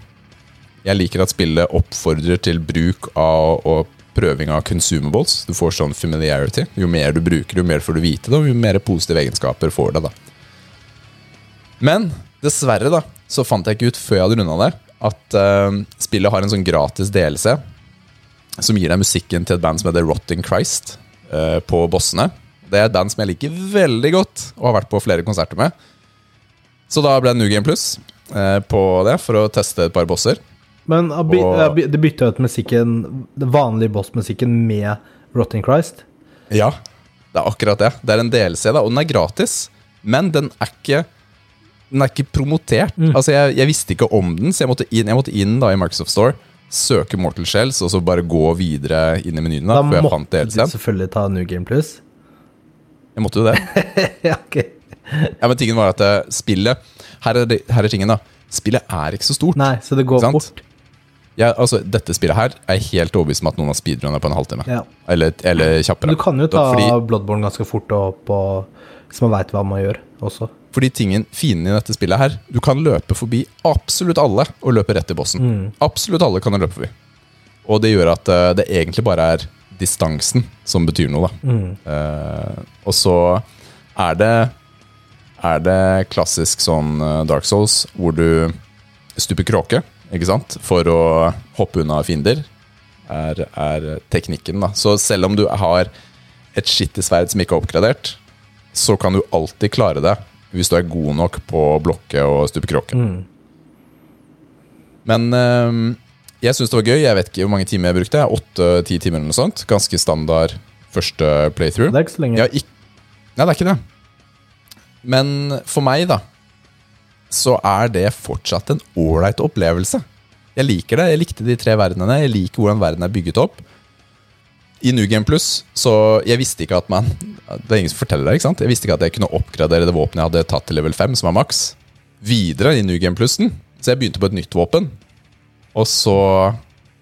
Jeg liker at spillet oppfordrer til bruk av og prøving av consumables. Du får sånn familiarity. Jo mer du bruker, jo mer får du vite det, og jo mer positive egenskaper får det. da. Men dessverre da, så fant jeg ikke ut før jeg hadde runda det, at uh, spillet har en sånn gratis delelse som gir deg musikken til et band som heter Rotting Christ, uh, på bossene. Det er et band som jeg liker veldig godt og har vært på flere konserter med. Så da ble det New Game Plus uh, på det for å teste et par bosser. Men by, og, det bytta ut musikken, den vanlige Boss-musikken med Rotting Christ? Ja, det er akkurat det. Det er en DLC, da, og den er gratis. Men den er ikke, den er ikke promotert. Mm. Altså, jeg, jeg, visste ikke om den, så jeg måtte inn, jeg måtte inn da i Microsoft Store, søke Mortal Shells, og så bare gå videre inn i menyen. Da, da måtte du selvfølgelig ta New Game Plus. Jeg måtte jo det. ja, okay. ja, men tingen var at uh, spillet her er, det, her er, tingen, da. Spillet er ikke så stort. Nei, så det går fort. Jeg, altså, Dette spillet her er helt overbevist om at noen har speedrunna på en halvtime. Ja. Eller, eller kjappere. Du kan jo ta Fordi, Bloodborne ganske fort og, hvis man veit hva man gjør også. fordi tingen, fienden i dette spillet her Du kan løpe forbi absolutt alle og løpe rett til bossen. Mm. Absolutt alle kan du løpe forbi. Og det gjør at uh, det egentlig bare er distansen som betyr noe, da. Mm. Uh, og så er det Er det klassisk sånn eh, Dark Souls hvor du stuper kråke, ikke sant? For å hoppe unna fiender, er, er teknikken, da. Så selv om du har et skittig sverd som ikke er oppgradert, så kan du alltid klare det hvis du er god nok på å blokke og stupe kråke. Mm. Men øh, jeg syns det var gøy. Jeg vet ikke hvor mange timer jeg brukte. Åtte-ti timer eller noe sånt. Ganske standard første playthrough. Det er ikke så lenge. Ja, ikk- Nei, det er ikke det. Men for meg, da, så er det fortsatt en ålreit opplevelse. Jeg liker det. Jeg likte de tre verdenene. Jeg liker hvordan verden er bygget opp. I New Game Plus, så jeg visste ikke at man Det er ingen som forteller det, ikke sant? Jeg visste ikke at jeg kunne oppgradere det våpenet jeg hadde tatt til level 5, som er maks, videre i New Game Plusen. Så jeg begynte på et nytt våpen. Og så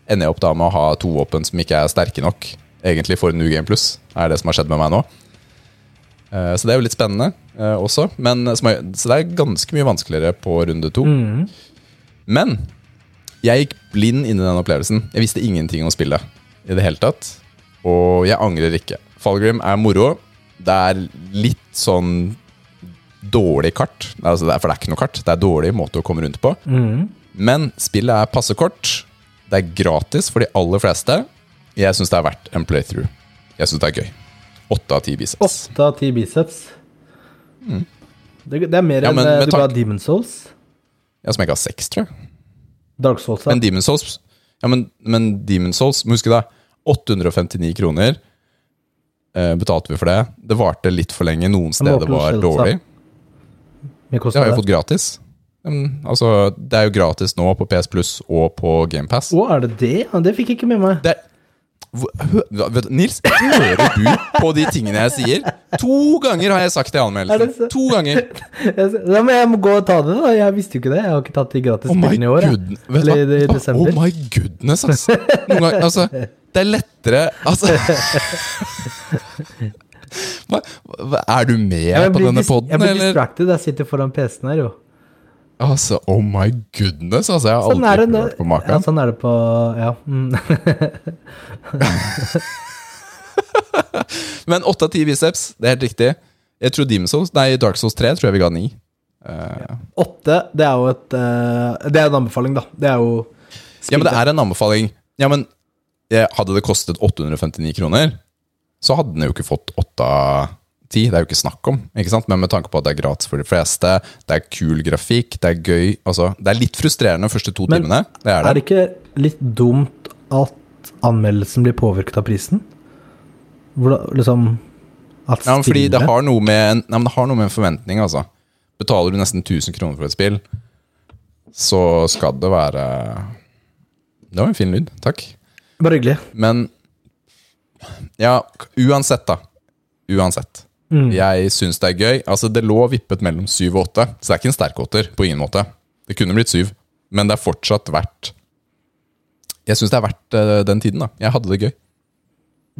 ender jeg opp da med å ha to våpen som ikke er sterke nok egentlig for New Game Plus. er det som har skjedd med meg nå. Eh, Så det er jo litt spennende eh, også. Men, er- så det er ganske mye vanskeligere på runde to. Mm. Men jeg gikk blind inn i den opplevelsen. Jeg visste ingenting om spillet i det hele tatt. Og jeg angrer ikke. Fallgrim er moro. Det er litt sånn dårlig kart. Altså det er, for det er ikke noe kart. Det er dårlig måte å komme rundt på. Mm. Men spillet er passe kort. Det er gratis for de aller fleste. Jeg syns det er verdt en playthrough. Jeg syns det er gøy. Åtte av ti biceps. Åtte av ti biceps. Det, det er mer Mm. Ja, enn eh, du ga Demon Souls. Ja, som jeg ga seks, tror jeg. Dark Souls, da. Men Demon Souls Ja, men, men Demon Souls, må huske det 859 kroner eh, betalte vi for det. Det varte litt for lenge. Noen Men det var steder var dårlig. Det har jeg fått gratis. Men, altså, det er jo gratis nå på PS Plus og på GamePass. Å, er det det? Det fikk jeg ikke med meg. Det er Hvor- hø- vet du, Nils, hører du på de tingene jeg sier? To ganger har jeg sagt det i anmeldelsen. To ganger. Ja, men jeg må gå og ta det, da. Jeg visste jo ikke det. Jeg har ikke tatt de gratis Oh spillene i år. jeg. Eller i desember. Oh my goodness, altså. Ganger, altså, det er lettere Altså hva, hva, Er du med Jeg på denne poden, eller? jeg blir distracted. Jeg sitter foran PC-en her, jo. Altså, oh my goodness, altså. Jeg har Sånn aldri det. hørt på Ja, sånn er det på Ja. Mm. Men åtte av ti biceps, det er helt riktig. Jeg tror Demon's Souls, nei, Dark Souls 3 tror jeg vi ga ni. Eh, Åtte, det er jo et uh, Det er en anbefaling, da. Det er jo ja, men det er en anbefaling. Ja, men eh, Hadde det kostet 859 kroner, så hadde den jo ikke fått åtte av ti. Det er jo ikke snakk om. ikke sant? Men med tanke på at det er gratis for de fleste, det er kul grafikk, det er gøy altså, Det er litt frustrerende de første to Men timene. Det er det. Er det. ikke litt dumt at anmeldelsen blir påvirket av prisen? Hvordan, liksom At Ja, men fordi det har noe med en, nei, men det har noe med en forventning, altså. Betaler du nesten 1000 kroner for et spill, så skal det være Det var en fin lyd. Takk. Bare hyggelig. Men ja, uansett, da. Uansett. Mm. Jeg syns det er gøy. Altså, det lå vippet mellom syv og åtte, så det er ikke en sterk åtter. På ingen måte. Det kunne blitt syv, men det er fortsatt verdt Jeg syns det er verdt uh, den tiden, da. Jeg hadde det gøy,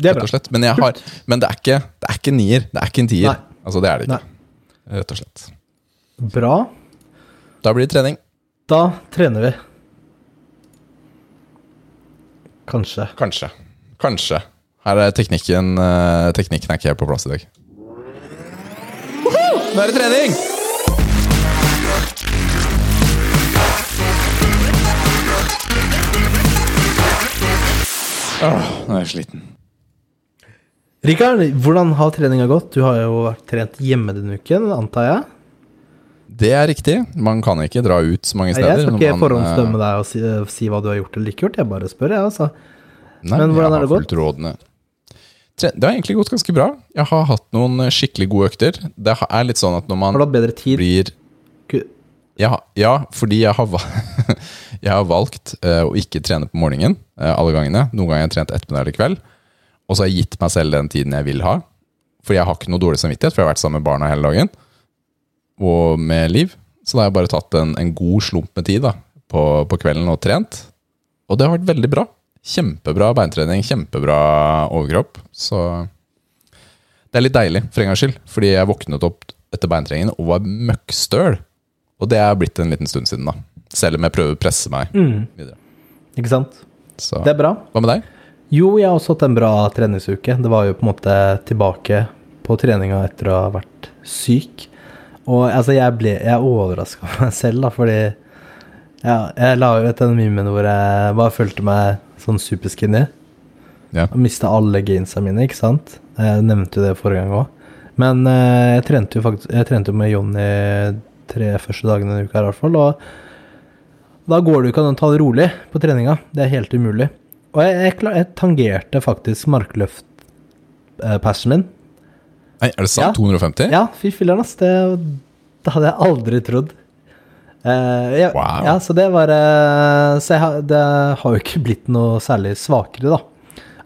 Det er bra. Men, jeg har, men det er ikke det er ikke nier. Det er ikke en tier. Altså, det er det ikke. Nei. Rett og slett. Bra. Da blir det trening. Da trener vi. Kanskje. Kanskje. Kanskje. Her er teknikken eh, Teknikken er ikke helt på plass i dag. Nå er det trening! Åh, nå er jeg sliten. Rikard, hvordan har treninga gått? Du har jo vært trent hjemme denne uken, antar jeg? Det er riktig. Man kan ikke dra ut så mange steder. Jeg skal ikke forhåndsdømme deg og si, si hva du har gjort eller ikke gjort. Jeg bare spør, jeg, altså. eh, Nei, Men hvordan jeg har det gått? rådene. Det har egentlig gått ganske bra. Jeg har hatt noen eh, skikkelig gode økter. Det er litt sånn at når man Har du hatt bedre tid? blir Ja, ja fordi jeg har, jeg har valgt eh, å ikke trene på morgenen eh, alle gangene. Noen ganger har jeg trent ettermiddag eller kveld. Og så har jeg gitt meg selv den tiden jeg vil ha. For jeg har ikke noe dårlig samvittighet, for jeg har vært sammen med barna hele dagen. Og med Liv. Så da har jeg bare tatt en, en god slump med tid da, på, på kvelden og trent. Og det har vært veldig bra. Kjempebra beintrening, kjempebra overkropp. Så det er litt deilig, for en gangs skyld. Fordi jeg våknet opp etter beintreningen og var møkkstøl. Og det er blitt en liten stund siden, da. Selv om jeg prøver å presse meg Mm, videre. ikke sant? Så Det er bra. hva med deg? Jo, jeg har også hatt en bra treningsuke. Det var jo på en måte tilbake på treninga etter å ha vært syk. Og altså, jeg ble Jeg overraska meg selv, da, fordi ja, jeg la jo ut den memen hvor jeg bare følte meg sånn superskinny. Ja. Og mista alle gainsa mine, ikke sant? Jeg nevnte jo det forrige gang òg. Men eh, jeg trente jo faktisk Jeg trente jo med Jonny tre første dagene denne uka her, i hvert fall. Og da går det jo ikke an å ta det rolig på treninga. Det er helt umulig. Og jeg, jeg, jeg tangerte faktisk markløftpersen min. Nei, er det sant? Ja. 250? Ja, fy filler'n, ass. Det, det hadde jeg aldri trodd. Eh, ja, Wow. ja, så det var uh, Så har- det har jo ikke blitt noe særlig svakere, da.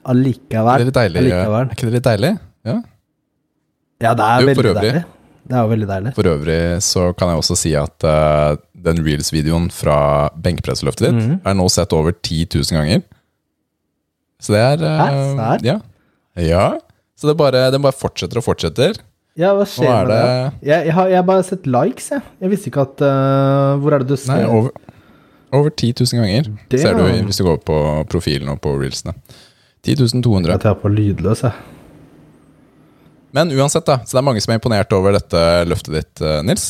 Allikevel. Er, deilig? allikevel. Er ikke det litt deilig? Ja. Ja, det er jo, veldig øvrig- deilig. Det er veldig deilig. For øvrig så kan jeg også si at uh, den reels-videoen fra benkpressløftet ditt Mhm. er nå sett over 10 000 ganger. Så det er Hæ? Ja. ja. Så det bare, den bare fortsetter og fortsetter. Ja, hva skjer er med det? det Jeg, jeg, har, jeg har bare sett likes, jeg. Jeg visste ikke at uh, Hvor er det du ser? Nei, over, over 10 000 ganger Det ser du hvis du går på profilen og på reelsene. 10 200. Jeg tar på lydløs, jeg. Men uansett, da. Så det er mange som er imponert over dette løftet ditt, eh, Nils.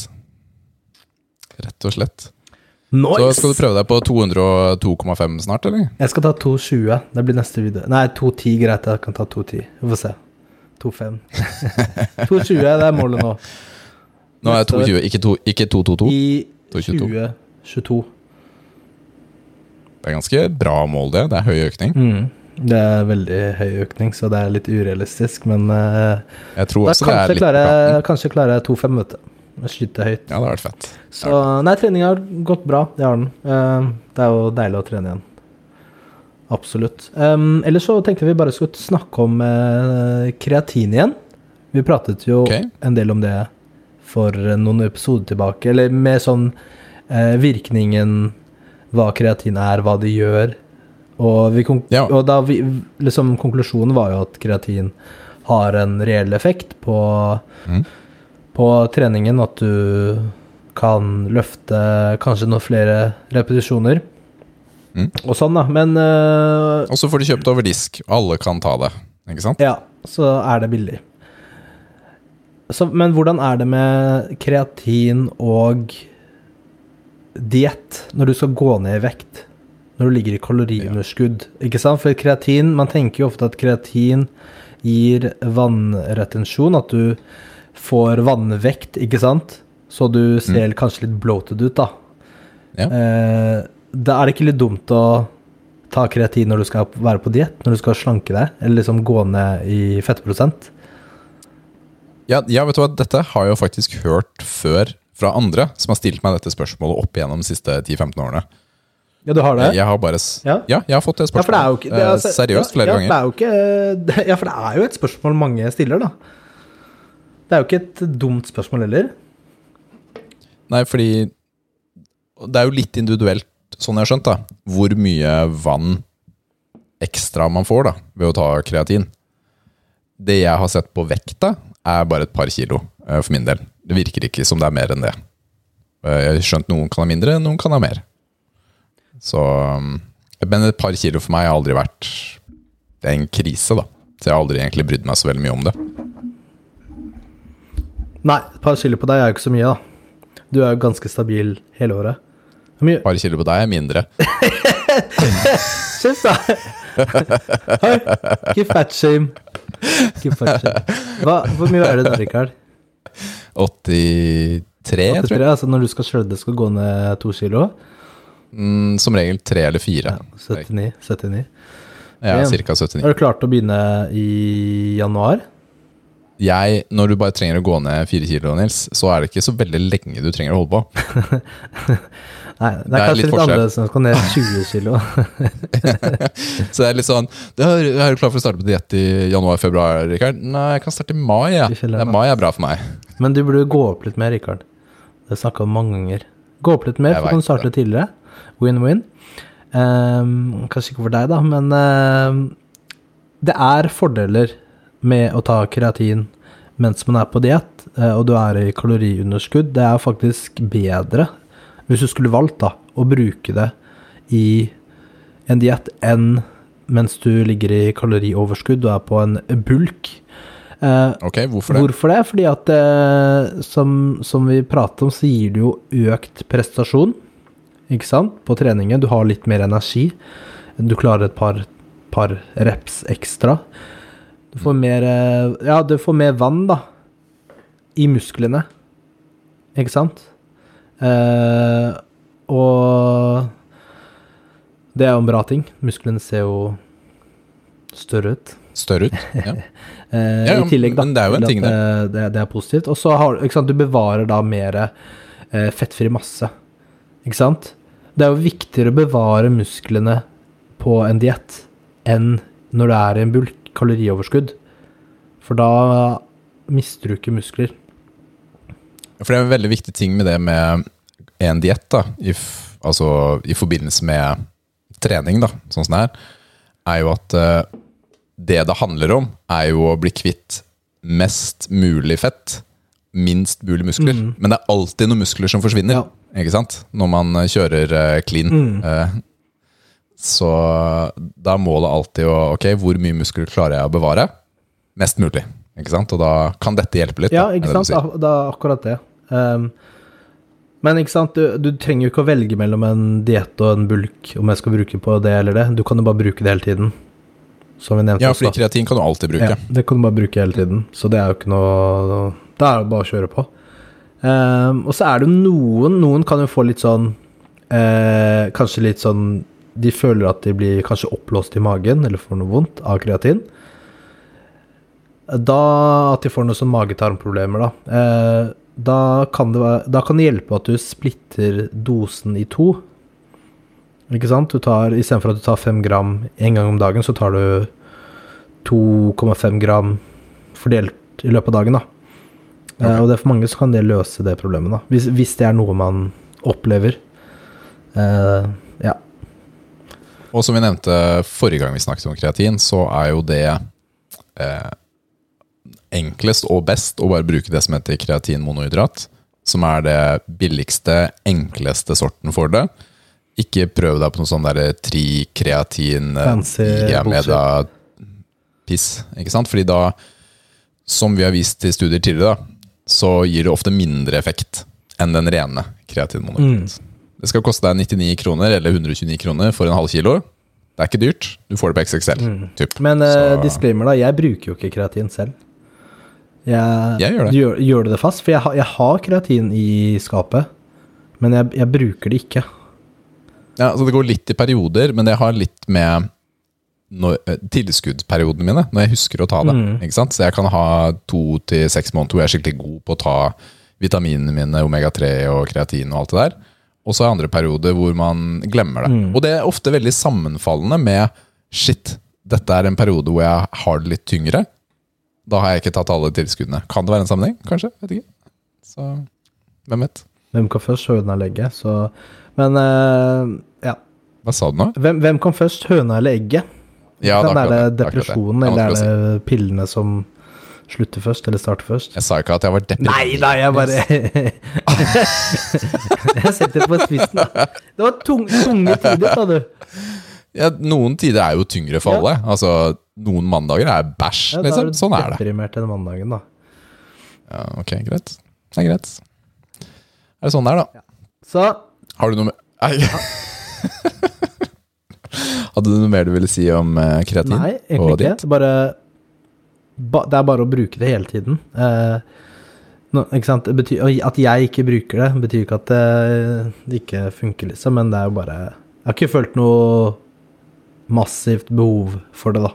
Rett og slett. Så skal du prøve deg på 202,5 snart, eller? Jeg skal ta 2,20. Det blir neste video. Nei, 2,10 greit. Jeg kan ta 2,10. Vi får se. 2,5. 2,20 det er målet nå. Nå er jeg 2,20, ikke, to, ikke 222. I 222. 2022. Det er ganske bra mål, det. Det er høy økning. Mm. Det er veldig høy økning, så det er litt urealistisk, men uh, Jeg tror da også det er kanskje litt kanskje klarer jeg 2,5, vet du. Jeg Skyter høyt. Ja, det har vært fett. Så nei, treninga har gått bra. Det har den. Uh, det er jo deilig å trene igjen. Absolutt. Um, ellers så tenkte vi bare skulle snakke om uh, kreatin igjen. Vi pratet jo okay. en del om det for noen episoder tilbake, eller med sånn uh, virkningen hva kreatin er, hva det gjør. Og, vi Ja. og da vi, liksom, konklusjonen var jo at kreatin har en reell effekt på, mm. på treningen. At du kan løfte kanskje noen flere repetisjoner. Mhm. Og sånn, da. Men uh, Og så får du kjøpt over disk, alle kan ta det. Ikke sant? ja, så er det billig. Så, men hvordan er det med kreatin og diett når du skal gå ned i vekt? Når du ligger i kaloriunderskudd, ikke sant? For kreatin, man tenker jo ofte at kreatin gir vannretensjon, at du får vannvekt, ikke sant? Så du ser kanskje litt bloated ut, da. Ja. Eh, da er det ikke litt dumt å ta kreatin når du skal være på diett, når du skal slanke deg, eller liksom gå ned i fettprosent? Ja, ja, vet du hva, dette har jeg jo faktisk hørt før fra andre som har stilt meg dette spørsmålet opp igjennom de siste 10-15 årene. Ja, du har det? Jeg har bare Ja. ja, jeg har fått det Ja, for det er spørsmålet. ikke det er, Eh, altså- Seriøst, flere ja, ganger. Ja, er ikke Ja, for det er jo et spørsmål mange stiller, da. Det er jo ikke et dumt spørsmål heller. Nei, fordi det er jo litt individuelt, sånn jeg har skjønt, da, hvor mye vann ekstra man får da, ved å ta kreatin. Det jeg har sett på vekta, er bare et par kilo, eh, for min del. Det virker ikke som det er mer enn det. Eh, Jeg har skjønt noen kan ha mindre, noen kan ha mer. Så, um, men et par kilo for meg har aldri vært Det er en krise, da. Så jeg har aldri egentlig brydd meg så veldig mye om det. Nei, et par kilo på deg er jo ikke så mye, da. Du er jo ganske stabil hele året. Par kilo på deg er mindre. Da! Hei, ikke fat shame. Ikke fat shame. Hva, hvor mye er det da, Rikard? 83, tror jeg. 83, altså når du skal shredde, skal gå ned to kilo? Mm, som regel tre eller fire. 79. 79. Ja, ca. cirka 79. Har du klart å begynne i januar? Jeg, når du bare trenger å gå ned fire kilo, Nils, så er det ikke så veldig lenge du trenger å holde på. Nei, det er, Det er kanskje litt litt annerledes annerledes Man skal ned 20 kilo. Så det er litt sånn det er, du klar for å starte på diett i januar-februar, Rikard? Nei, jeg kan starte i mai, ja. Det er mai er bra for meg. Men du burde gå opp litt mer, Rikard. Det har jeg snakka om mange ganger. Gå opp litt mer, Jeg du kan du starte tidligere. Win-win. Um, kanskje ikke for deg, da, men ehm, det er fordeler med å ta kreatin mens man er på diett, eh, og du er i kaloriunderskudd. Det er faktisk bedre, hvis du skulle valgt da, å bruke det i en diett enn mens du ligger i kalorioverskudd og er på en bulk. Eh, Ok, hvorfor det? Hvorfor det? Fordi at eh, som, som vi pratet om, så gir det jo økt prestasjon, ikke sant, på treningen. Du har litt mer energi. Du klarer et par, par reps ekstra. Du får mer eh, Ja, du får mer vann, da, i musklene, ikke sant? Eh, og det er jo en bra ting. Musklene ser jo større ut. Større ut? Ja. Eh, Ja, I tillegg, da. men det er jo en ting, eh, det. Det, er positivt. Og så har ikke sant, du bevarer da mer eh, fettfri masse. Ikke sant? Det er jo viktigere å bevare musklene på en diett enn når det er i en bulk, kalorioverskudd. For da mister du ikke muskler. For det er en veldig viktig ting med det med en diett, i, altså i forbindelse med trening, da, sånn som det er, er jo at uh, det det handler om, er jo å bli kvitt mest mulig fett, minst mulig muskler. Men det er alltid noen muskler som forsvinner, Ja. ikke sant? Når man eh, kjører uh, clean. Eh, så da er målet alltid å Ok, hvor mye muskler klarer jeg å bevare? Mest mulig. Ikke sant? Og da kan dette hjelpe litt. Ja, da, ikke du sant? sier. Da, da er akkurat det. Um, men ikke sant, du, du trenger jo ikke å velge mellom en diett og en bulk, om jeg skal bruke på det eller det. Du kan jo bare bruke det hele tiden. Som vi nevnte Ja, fordi kreatin kan du alltid bruke. Ja, det kan du bare bruke hele tiden. Så det er jo ikke noe Det er jo bare å kjøre på. Um, og så er det noen Noen kan jo få litt sånn eh, Kanskje litt sånn De føler at de blir kanskje oppblåst i magen, eller får noe vondt av kreatin. Da At de får noen sånn mage-tarmproblemer, da. Eh, da, kan det da kan det hjelpe at du splitter dosen i to. Ikke sant? Du tar, Istedenfor at du tar fem gram én gang om dagen, så tar du 2,5 gram fordelt i løpet av dagen. da. Eh, og det er for mange så kan det løse det problemet, da. Hvis, hvis det er noe man opplever. Eh, ja. Og som vi nevnte forrige gang vi snakket om kreatin, så er jo det eh, enklest og best å bare bruke det som heter kreatinmonohydrat. Som er det billigste, enkleste sorten for det. Ikke prøv deg på noe sånn der trikreatin, eh, Fancy diameda-piss. Ikke sant? Fordi da, som vi har vist til studier tidligere, da, så gir det ofte mindre effekt enn den rene kreatinmonohydrat. Det skal koste deg 99 kroner eller 129 kroner for en halv kilo. Det er ikke dyrt. Du får det på XXL. Typ. Men uh, disclaimer, da. Jeg bruker jo ikke kreatin selv. Jeg, Jeg gjør det. Gjør, gjør du det fast? For jeg, jeg har kreatin i skapet, men jeg, jeg bruker det ikke. Ja, så Det går litt i perioder, men det har litt med når, eh, tilskuddsperiodene mine, når jeg husker å ta det. Mm. Ikke sant? Så jeg kan ha to til seks måneder hvor jeg er skikkelig god på å ta vitaminene mine, omega-3 og kreatin og alt det der. Og så er andre perioder hvor man glemmer det. Mm. Og det er ofte veldig sammenfallende med shit, dette er en periode hvor jeg har det litt tyngre. Da har jeg ikke tatt alle tilskuddene. Kan det være en sammenheng? Kanskje? Vet ikke. Så hvem vet? Hvem kan først, høna eller egget? Så Men uh, ja. Hva sa du nå? Hvem, hvem kan først, høna eller egget? Ja, Kan, er det depresjonen, Det er eller er det pillene som slutter først, eller starter først? Jeg sa ikke at jeg var deprimert. Nei, nei, jeg bare Jeg setter det på spissen, da. Det var tung, tunge tider, sa du. Ja, noen tider er jo tyngre for alle. Altså, Noen mandager er bæsj, da liksom. er det. Sånn er det. Deprimert den mandagen, da. Ja, ok, greit. Det er greit. Er det sånn det er, da? Så Har du noe mer Nei. Hadde du noe mer du ville si om eh, kreatin? Nei, egentlig ikke. Det bare, ba, det er bare å bruke det hele tiden. Eh, no, betyr, at jeg ikke bruker det, betyr ikke at det, det ikke funker, liksom. Men det er jo bare Jeg har ikke følt noe massivt behov for det, da.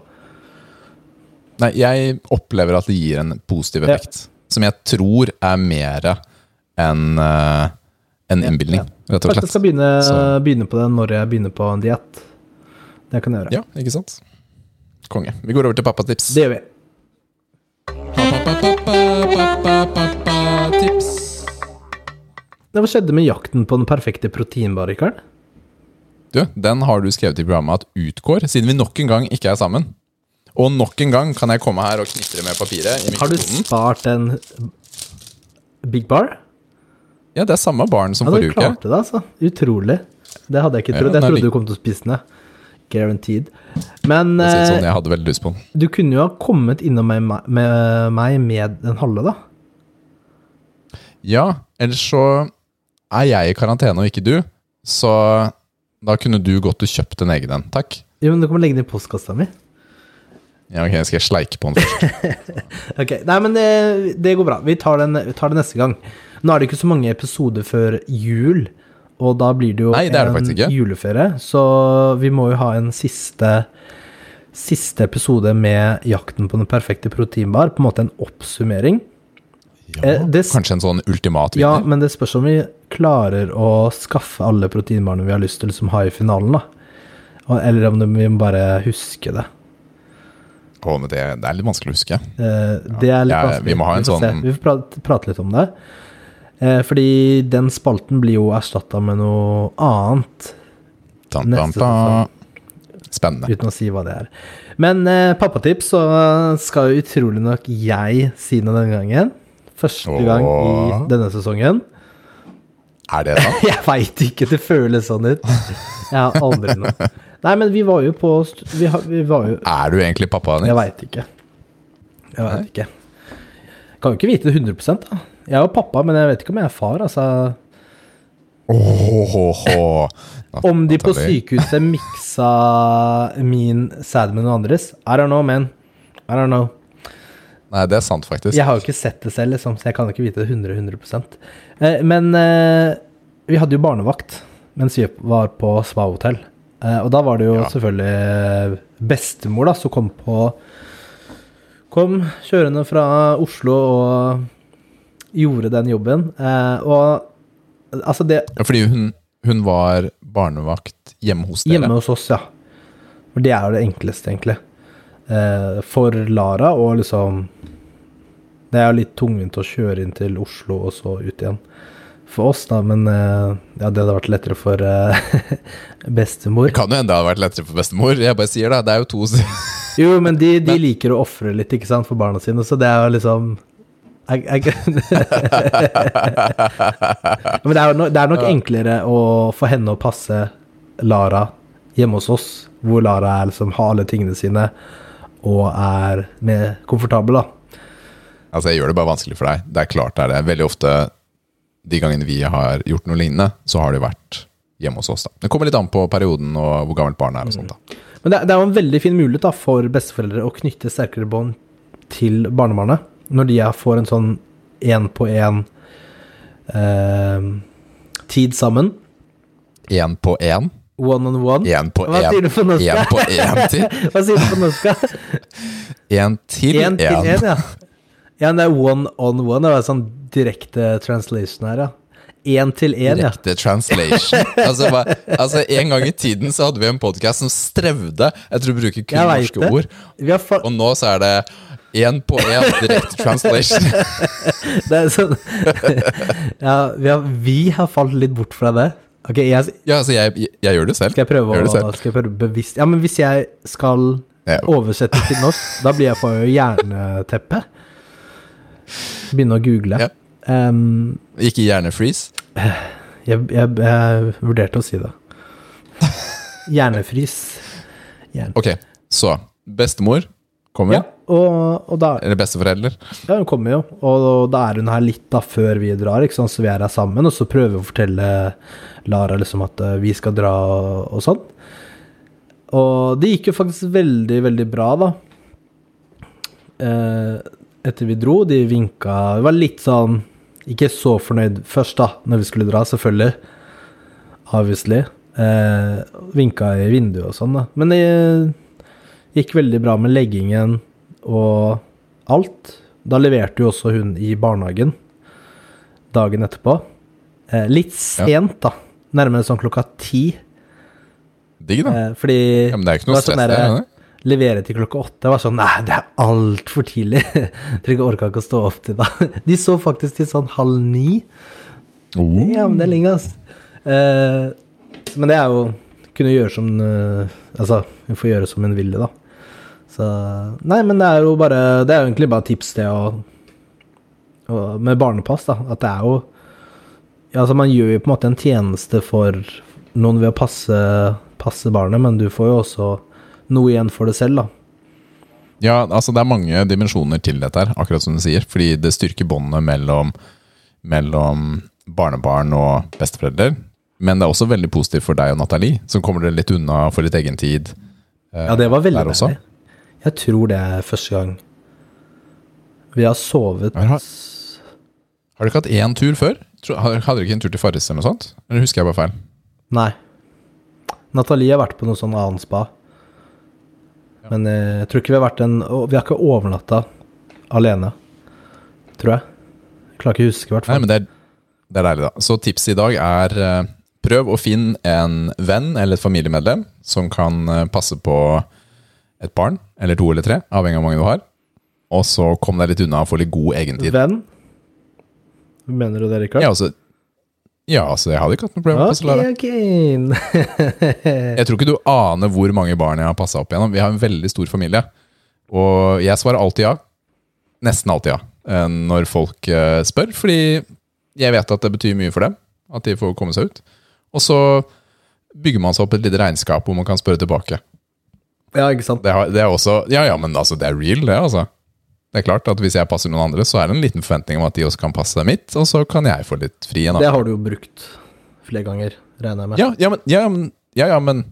Nei, jeg opplever at det gir en positiv Ja. effekt. Som jeg tror er mer enn uh, en innbilning, rett og slett. jeg skal begynne, begynne på det når jeg begynner på en diett. Det kan jeg gjøre. Ja, ikke sant? Konge. Vi går over til pappatips. Det gjør vi. Tips. Hva skjedde med jakten på den perfekte proteinbaren, Rikard? Du, den har du skrevet i programmet at utgår, siden vi nok en gang ikke er sammen. Og nok en gang kan jeg komme her og knitre med papiret i Har du spart en Big Bar? Ja, det er samme barn som Ja, du forrige uke. klarte det, altså. Utrolig. Det hadde jeg ikke trodd. Ja, Jeg trodde du kom til å spise den. Guaranteed. Men For det eh, sånn, jeg hadde veldig lyst på den. du kunne jo ha kommet innom meg med, med meg med den halve, da. Ja, ellers så er jeg i karantene og ikke du, så da kunne du gått og kjøpt en egen en. Takk. Jo, men du kan legge den i postkassa mi. Ja, ok, Skal jeg sleike på den først? Ok, Nei, men det, det går bra. Vi tar, den, vi tar det neste gang. Nå er det ikke så mange episoder før jul, og da blir det jo Nei, det det en juleferie. Så vi må jo ha en siste, siste episode med jakten på den perfekte proteinbar. På en måte en oppsummering. Ja, Eh, det Kanskje en sånn ultimat Ja, men det spørs om vi klarer å skaffe alle proteinbarene vi har lyst til som har i finalen, da. Eller om vi må bare huske det. Å, men det, det er litt vanskelig å huske. Eh, det er litt Ja, vanskelig. vi må ha en se. sånn- Vi får prate, prate litt om det. Eh, fordi den spalten blir jo erstatta med noe annet, Tan, tan, tan. Spennende. uten å si hva det er. Men eh, pappatips, så skal jo utrolig nok jeg si noe denne gangen. Første gang i denne sesongen. Er det sant? Jeg veit ikke, det føles sånn ut. Jeg har aldri noe. Nei, men vi var jo på Vi, har, vi var jo Er du egentlig pappaen Jeg veit ikke. Jeg veit ikke. Kan jo ikke vite det 100 da. Jeg er jo pappa, men jeg vet ikke om jeg er far. Altså, Åhåhå. om de på sykehuset miksa min sæd med noen andres I don't know, man. I don't know. Nei, det er sant, faktisk. Jeg har jo ikke sett det selv, liksom, så jeg kan jo ikke vite det 100 100 eh, Men eh, vi hadde jo barnevakt mens vi var på spa-hotell. Eh, og da var det jo Ja. selvfølgelig bestemor da, som kom på Kom kjørende fra Oslo og gjorde den jobben. Og altså det Ja, fordi hun, hun var barnevakt hjemme hos dere. Hjemme hos oss, ja. For det er jo det enkleste, egentlig. Eh, for Lara og liksom Det er jo litt tungvint å kjøre inn til Oslo og så ut igjen. For oss, da, men eh, ja, det hadde vært lettere for eh, bestemor. Det kan jo hende det hadde vært lettere for bestemor. Jeg bare sier det, det er jo to Jo, men de, de liker å ofre litt, ikke sant, for barna sine, så det er jo liksom jeg, jeg, Men det er, jo no, det er nok enklere å få henne å passe Lara hjemme hos oss, hvor Lara er liksom har alle tingene sine og er mer komfortabel, da. Altså, jeg gjør det bare vanskelig for deg. Det er klart det er det. Veldig ofte de gangene vi har gjort noe lignende, så har det vært hjemme hos oss. da. Det kommer litt an på perioden og hvor gammelt barnet er. og sånt da. Men det, er- jo en veldig fin mulighet da, for besteforeldre å knytte sterkere bånd til barnebarnet, når de får en sånn én-på-én eh, tid sammen. Én på én. One on one. En på Hva sier du på norsk? En på en til. Hva sier du på norsk? Én til Én til en, ja. Ja, det er one on one. Det var sånn direkte translation her, ja. Én til én, ja. Direkte translation. Altså, hva, altså, En gang i tiden så hadde vi en podkast som strevde etter å bruke kun norske det. ord. Vi har fa Og nå så er det én på én direkte translation. det er sånn Ja, vi har, vi har falt litt bort fra det. Ok, jeg, Ja, altså, jeg, jeg, jeg gjør det selv. skal jeg prøve Gjør det å selv. skal jeg prøve bevisst Ja, men hvis jeg skal Ja. oversette til norsk, da blir jeg for hjerneteppe. jerneteppe. Begynne å google. Ja. Em, Ikke hjernefreeze. jeg, jeg, jeg vurderte å si det. Hjernefrys. Hjerne. Ok, så bestemor kommer. Ja, og, og da Eller besteforelder. Ja, hun kommer jo, og da er hun her litt da før vi drar, ikke sant, så vi er her sammen, og så prøver vi å fortelle Lara liksom at eh, vi skal dra og, og sånn. Og det gikk jo faktisk veldig, veldig bra, da. Eh, etter vi dro, de vinka Vi var litt sånn ikke så fornøyd først, da, når vi skulle dra, selvfølgelig. Obviously. Eh, vinka i vinduet og sånn, da. Men det gikk veldig bra med leggingen og alt. Da leverte jo også hun i barnehagen dagen etterpå. Eh, litt sent, da. Nærmere sånn klokka ti. Digg, da. Eh, fordi Ja, men det er ikke noe sånn stress, det. derre- er? Levere til klokka åtte var sånn Nei, det er altfor tidlig. Jeg orka ikke å stå opp til da. De så faktisk til sånn halv ni. Oh. Ja, men det er lenge, ass. Eh, men det er jo kunne gjøre som eh, Altså, hun får gjøre som hun ville, da. Så Nei, men det er jo bare Det er jo egentlig bare tips til å, å Med barnepass, da. At det er jo Altså, man gjør jo på en måte en tjeneste for noen ved å passe, passe barnet, men du får jo også noe igjen for det selv, da. Ja, altså det er mange dimensjoner til dette, her, akkurat som du sier. Fordi det styrker båndet mellom, mellom barnebarn og besteforeldre. Men det er også veldig positivt for deg og Nathalie, som kommer dere litt unna for litt egen tid. eh, Ja, det var veldig der også. deilig. Jeg tror det er første gang vi har sovet Har- Har dere ikke hatt én tur før? Hadde du dere ikke en tur til Farris eller noe sånt? Eller husker jeg bare feil? Nei. Nathalie har vært på noe sånn annet spa. Men eh, jeg tror ikke vi har vært en Vi har ikke overnatta alene, tror jeg. Jeg klarer ikke å huske, i hvert Nei, men det er, det er deilig, da. Så tipset i dag er eh, prøv å finne en venn eller et familiemedlem som kan eh, passe på et barn, eller to eller tre, avhengig av hvor mange du har. Og så kom deg litt unna og få litt god egentid. Venn? Mener du det, Rikard? Ja, altså, ja, altså, jeg hadde ikke hatt noe problem med okay. Ok, ok. Jeg tror ikke du aner hvor mange barn jeg har passa opp igjennom. Vi har en veldig stor familie. Og jeg svarer alltid ja. Nesten alltid ja. eh, Når folk eh, spør. Fordi jeg vet at det betyr mye for dem. At de får komme seg ut. Og så bygger man seg opp et lite regnskap hvor man kan spørre tilbake. Ja, ikke sant. Det, har, det er også Ja ja, men altså, det er real, det, altså. Det er klart at Hvis jeg passer noen andre, så er det en liten forventning om at de også kan passe mitt, og så kan jeg få litt fri. en. Det har du jo brukt flere ganger, regner jeg med. Ja, ja, men, ja, men, ja, ja, men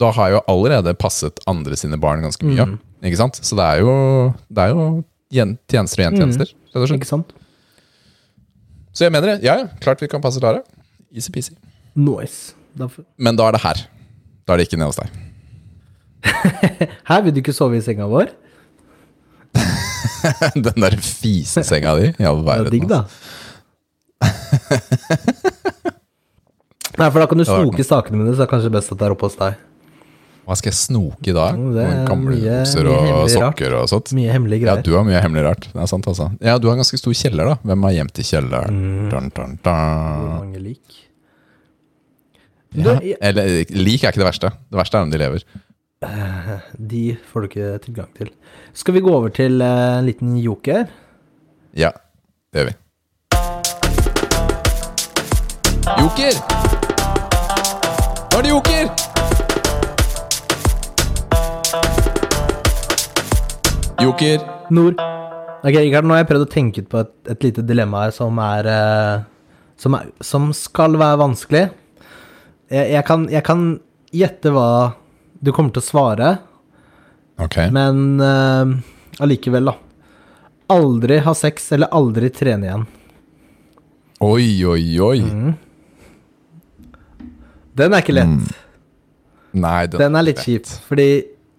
da har jeg jo allerede passet andre sine barn ganske mye. Mm. Ikke sant? Så det er jo, det er jo tjenester og gjentjenester. rett og slett. Ikke sant? Så jeg mener det. Ja, ja, klart vi kan passe Lara. Easy-peasy. Nice. Men da er det her. Da er det ikke nede hos deg. Her vil du ikke sove i senga vår? Den der fisesenga di i all er verden. digg, da. Nei, for da kan du snoke sakene mine, så er det kanskje best at det er oppe hos deg. Hva skal jeg snoke i dag? Mm, det er Gamle mye- bukser og hemmelig sokker og sånt? Mye hemmelige Ja, du har mye hemmelig rart. Det er sant, altså. Ja, du har en ganske stor kjeller, da. Hvem har gjemt i kjelleren? Mm. Dun, dun, Hvor dun. mange lik? Ja. Eller lik er ikke det verste. Det verste er om de lever. De får du ikke tilgang til. Skal vi gå over til eh, en liten joker? Ja, det gjør vi. Joker! Nå er det joker! Joker. Nord. Ok, Rikard, nå har jeg prøvd å tenke ut på et, et lite dilemma her som er, eh, som er Som skal være vanskelig. Jeg, jeg, kan, jeg kan gjette hva du kommer til å svare, okay. men uh, allikevel, da. Aldri ha sex eller aldri trene igjen. Oi, oi, oi. Mm. Den er ikke lett. Nei, den, Den er litt kjip, fordi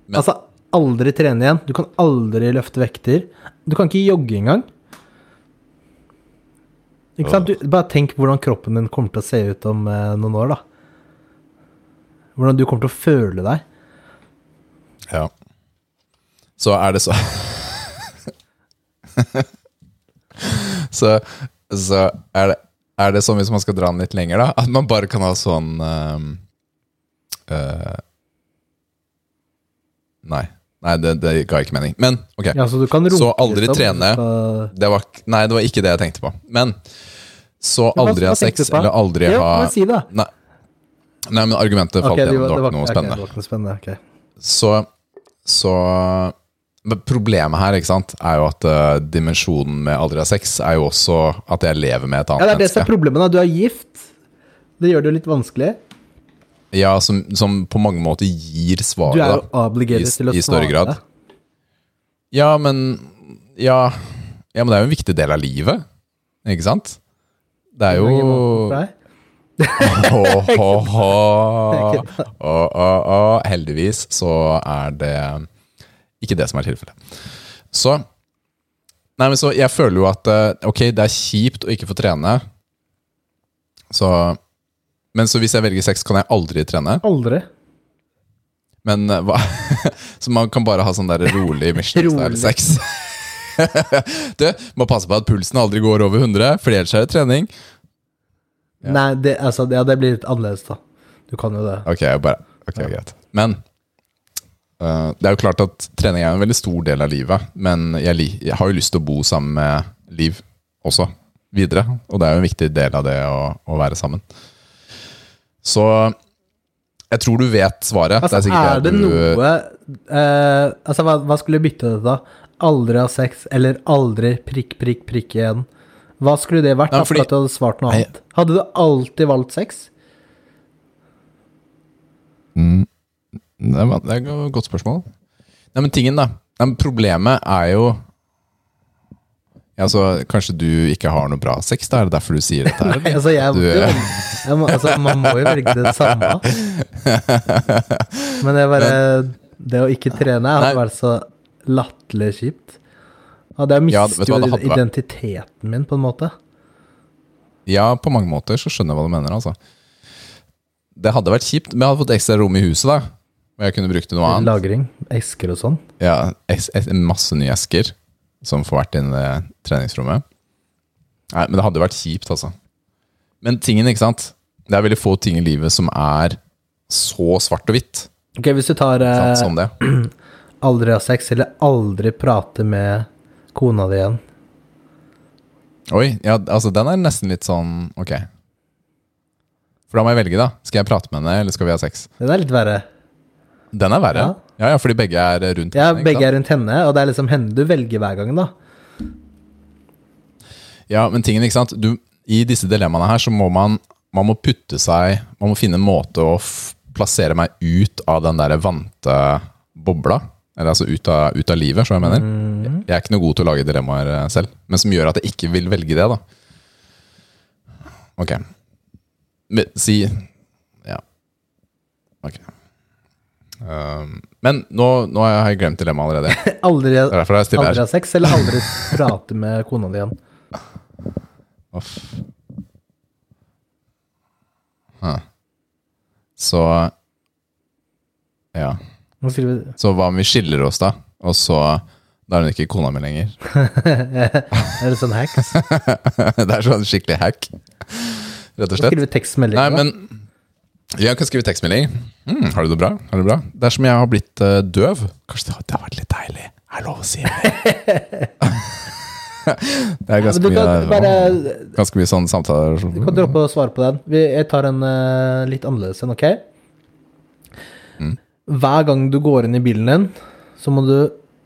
Men- Altså, aldri trene igjen. Du kan aldri løfte vekter. Du kan ikke jogge engang. Ikke sant? Du, bare tenk hvordan kroppen din kommer til å se ut om eh, noen år, da. Hvordan du kommer til å føle deg. Ja. Så er det så Så, så er, det, er det sånn hvis man skal dra den litt lenger, da? At man bare kan ha sånn uh, uh, Nei. Nei, det, det ga ikke mening. Men ok. Ja, så du kan runke Så aldri trene. skal- Det var, nei, det var ikke det jeg tenkte på. Men så aldri ha sex, eller aldri Ja, ha si det. Nei. nei, men argumentet falt okay, igjen. det Det var ikke noe okay, spennende. det var ikke noe spennende. ok. Så, så men Problemet her ikke sant, er jo at uh, dimensjonen med aldri ha sex er jo også at jeg lever med et Ja, det er det som er problemet. da. Du er gift. Det gjør det jo litt vanskelig. Ja, som, som på mange måter gir svaret. Du er jo obligert til å i større svare. grad. Ja, men ja, ja, men det er jo en viktig del av livet. Ikke sant? Det er jo oh, oh. Og heldigvis så er det ikke det som er tilfellet. Så Nei, men så jeg føler jo at eh, ok, det er kjipt å ikke få trene. Så Men så hvis jeg velger sex, kan jeg aldri trene. Aldri. Men eh, hva Så man kan bare ha sånn der rolig Michelin Rolig. style sex. du, må passe på at pulsen aldri går over 100, for ellers er det trening. Ja. Nei, det, altså, ja, det blir litt annerledes, da. Du kan jo det. Ok, bare, okay ja. greit. Men uh, det er jo klart at trening er en veldig stor del av livet. Men jeg, jeg har jo lyst til å bo sammen med Liv også, videre. Og det er jo en viktig del av det å, å være sammen. Så jeg tror du vet svaret. Altså, det er, er, det du, noe eh, Altså, hva, hva skulle bytte det da? Aldri ha sex, eller aldri prikk, prikk, prikk igjen? Hva skulle det vært? Nei, for fordi- at du hadde svart noe annet? Hadde du alltid valgt sex? Mm, det var- det er et godt spørsmål. Nei, men tingen, da. Nei, men problemet er jo altså, Kanskje du ikke har noe bra sex? da, Er det derfor du sier dette? her? Nei, altså, jeg, Du- jo jeg må, altså, man må jo velge det samme. Men det, er bare, det å ikke trene har vært så latterlig kjipt. Ja, Ja, du hva, det jo hadde vært- identiteten min, på en måte. Ja, på mange måter så skjønner jeg hva du mener. altså. Det hadde vært kjipt, men jeg hadde fått ekstra rom i huset. da. Og jeg kunne brukt til noe annet. Lagring, esker og sånn. Ja, es- es- Masse nye esker som får vært inne i treningsrommet. Nei, Men det hadde vært kjipt, altså. Men tingen, ikke sant. Det er veldig få ting i livet som er så svart og hvitt Ok, Hvis du tar eh, aldri ha sex, eller aldri prate med kona di igjen Oi, ja, altså den er nesten litt sånn Ok. For da må jeg velge, da. Skal jeg prate med henne, eller skal vi ha sex? Den er litt verre. Den er verre. Ja. Ja, ja, fordi begge er rundt Ja, henne, Ja, begge er rundt henne, og det er liksom henne du velger hver gang, da. Ja, men tingen, ikke sant du, I disse dilemmaene her så må man Man må putte seg Man må finne en måte å plassere meg ut av den der vante bobla. Eller altså ut av, ut av livet, så jeg mener. Mm. Jeg er ikke noe god til å lage dilemmaer eh, selv, men som gjør at jeg ikke vil velge det, da. Ok. Men, si Ja. Ok. Um, men nå, nå har jeg glemt dilemmaet allerede. Aldri, aldri ha sex, eller aldri prate med kona di igjen. Uff. Huh. Så Ja. Så hva om vi skiller oss, da? Og så Da er hun ikke kona mi lenger. Er det sånn hacks? det er sånn skikkelig hack, rett og slett. skriver vi tekstmelding. Nei, men Jeg kan skrive tekstmelding. Mm, har du det bra? Har du det bra? Det er som jeg har blitt uh, døv. Kanskje det har, det har vært litt deilig? Er lov å si det? det er ganske ja, mye, bare ganske mye sånne samtaler. Du kan droppe å svare på den. Jeg tar en uh, litt annerledes en, ok? Hver gang du går inn i bilen din, så må du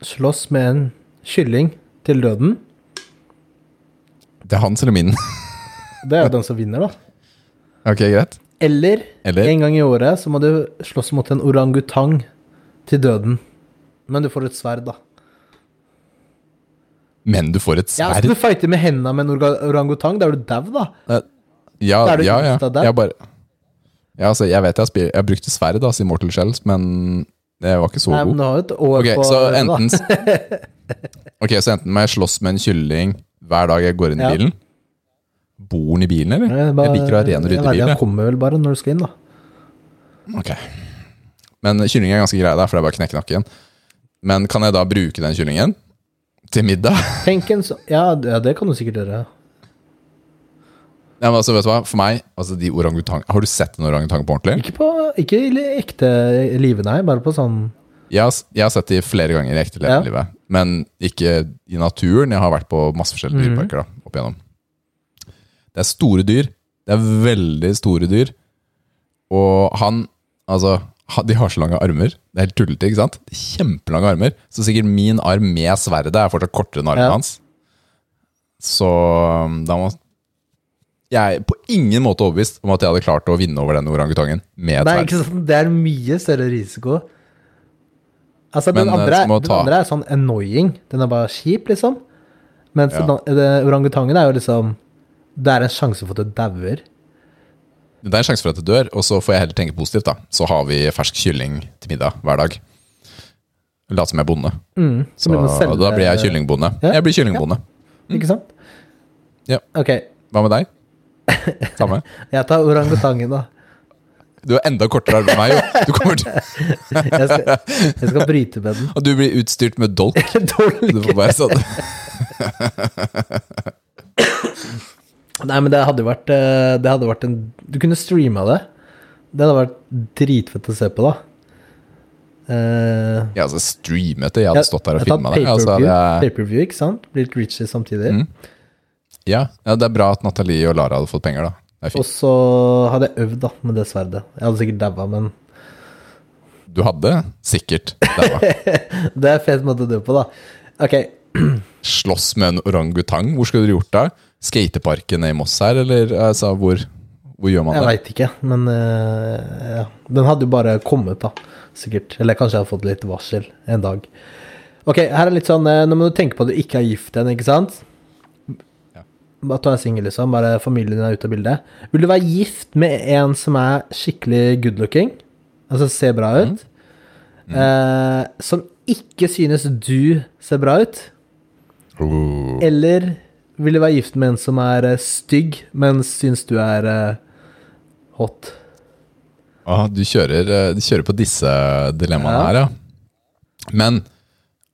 slåss med en kylling til døden. Det er hans eller min? Det er jo den som vinner, da. ok, greit. Eller, Eller? en gang i året så må du slåss mot en orangutang til døden. Men du får et sverd, da. Men du får et sverd? Ja? Skal du fighte med hendene med en orangutang? Da er du dau, da. Eh, Ja, Da er du ja, ja. Jeg bare ja, altså, Jeg vet jeg har, jeg har brukt sverd, da, i Mortal Shells, men jeg var ikke så Nei, men god. du har jo et år Ok, på så enten Ok, så enten må jeg slåss med en kylling hver dag jeg går inn i Ja. bilen? Bor den i bilen, eller? Jeg liker å ha ren og ryddig bil. Jeg. kommer vel bare når du skal inn, da. Ok. Men kylling er ganske grei der, for det er bare å knekke nakken. Men kan jeg da bruke den kyllingen til middag? Tenk en så Ja, det- ja, det kan du sikkert gjøre. Ja, men altså, vet du hva? For meg, altså de orangutang Har du sett en orangutang på ordentlig? Ikke på Ikke i ekte livet, nei. Bare på sånn Jeg har, jeg har sett de flere ganger i ekte Ja. livet, men ikke i naturen. Jeg har vært på masse forskjellige Mhm. dyreparker da, opp igjennom. Det er store dyr. Det er veldig store dyr. Og han Altså, ha- de har så lange armer. Det er helt tullete, ikke sant? Kjempelange armer. Så sikkert min arm med sverdet er fortsatt kortere enn armen Ja. hans. Så um, da må Jeg er på ingen måte overbevist om at jeg hadde klart å vinne over den orangutangen med et Nei, sverd. ikke sant. Det er mye større risiko. Altså, den, Men, eh, andre, så må den ta- andre er sånn annoying. Den er bare kjip, liksom. Mens Ja. den, det, orangutangen er jo liksom Det er en sjanse for at du dauer. Det er en sjanse for at det dør, og så får jeg heller tenke positivt. da Så har vi fersk kylling til middag hver dag. Late som jeg er bonde. Mm, så det å selge- da blir jeg kyllingbonde. Ja. Jeg blir kyllingbonde. Ikke sant? Ja. Ok, Hva med deg? Samme. jeg tar orangutangen, da. Du har enda kortere arm enn meg, jo. Du kommer til, Jeg skal, jeg skal bryte med den. og du blir utstyrt med dolk. dolk. Du får bare sånn Nei, men det hadde jo vært eh, Det hadde vært en Du kunne streama det. Det hadde vært dritfett å se på, da. Uh, Jeg hadde streamet det. Jeg hadde stått der og filma det. Altså, det pay-per-view, ikke sant? Blitt Richie samtidig. Mm. Ja, ja, det er bra at Nathalie og Lara hadde fått penger, da. Det er Og så hadde jeg øvd da, med det sverdet. Jeg hadde sikkert daua, men Du hadde sikkert daua. det er en fet måte å dø på, da. Ok, Slåss med en orangutang. Hvor skulle dere gjort det? Skateparken i Moss her, eller altså, hvor, hvor gjør man jeg det? veit ikke, men uh, ja. Den hadde jo bare kommet, da. Sikkert. Eller kanskje jeg hadde fått litt varsel en dag. Ok, her er litt sånn eh, Nå må du tenke på at du ikke er gift igjen, ikke sant? At du er singel, liksom. Bare familien din er ute av bildet. Vil du være gift med en som er skikkelig good looking? Altså ser bra ut? Eh, som ikke synes du ser bra ut? Oh. Eller vil du være gift med en som er eh, stygg, men syns du er eh, hot? Ah, du, kjører, eh, du kjører på disse dilemmaene Ja. her, ja. Men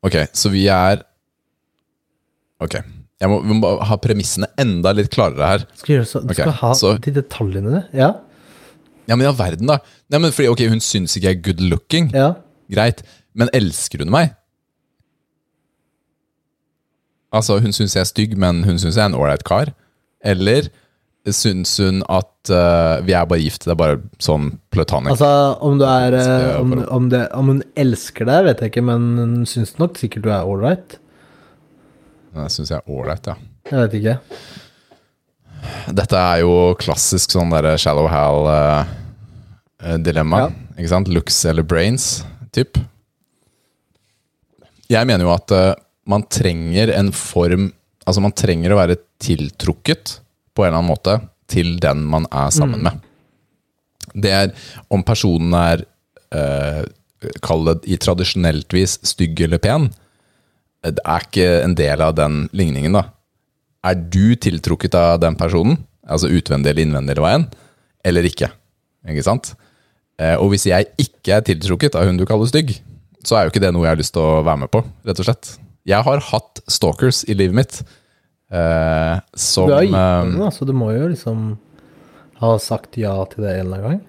ok, så vi er Ok. Jeg må, vi må ha premissene enda litt klarere her. Skal gjøre så, du skal ha så- de detaljene, du? Ja? Ja, men i all verden, da. Nei, men fordi, ok, Hun syns ikke jeg er good looking. ja. Greit. Men elsker hun meg? Altså, hun syns jeg er stygg, men hun syns jeg er en ålreit kar. Eller syns hun at uh, vi er bare gift, det er bare sånn platonic? Altså, om du er uh, om, om, det, om hun elsker deg, vet jeg ikke, men hun syns nok sikkert du er ålreit. Det syns jeg er ålreit, ja. Jeg vet ikke. Dette er jo klassisk sånn der Shallow Hal-dilemma. Ja. Ikke sant? Looks eller brains, typ. Jeg mener jo at uh, man trenger en form Altså, man trenger å være tiltrukket på en eller annen måte til den man er sammen med. Det er om personen er uh, Kall det i tradisjonelt vis stygg eller pen. Det er ikke en del av den ligningen, da. Er du tiltrukket av den personen, altså utvendig eller innvendig eller hva enn, eller ikke? Ikke sant? Eh, og hvis jeg ikke er tiltrukket av hun du kaller stygg, så er jo ikke det noe jeg har lyst til å være med på, rett og slett. Jeg har hatt stalkers i livet mitt. Eh, som Du er gitt eh, da, så du må jo liksom ha sagt ja til det en eller annen gang.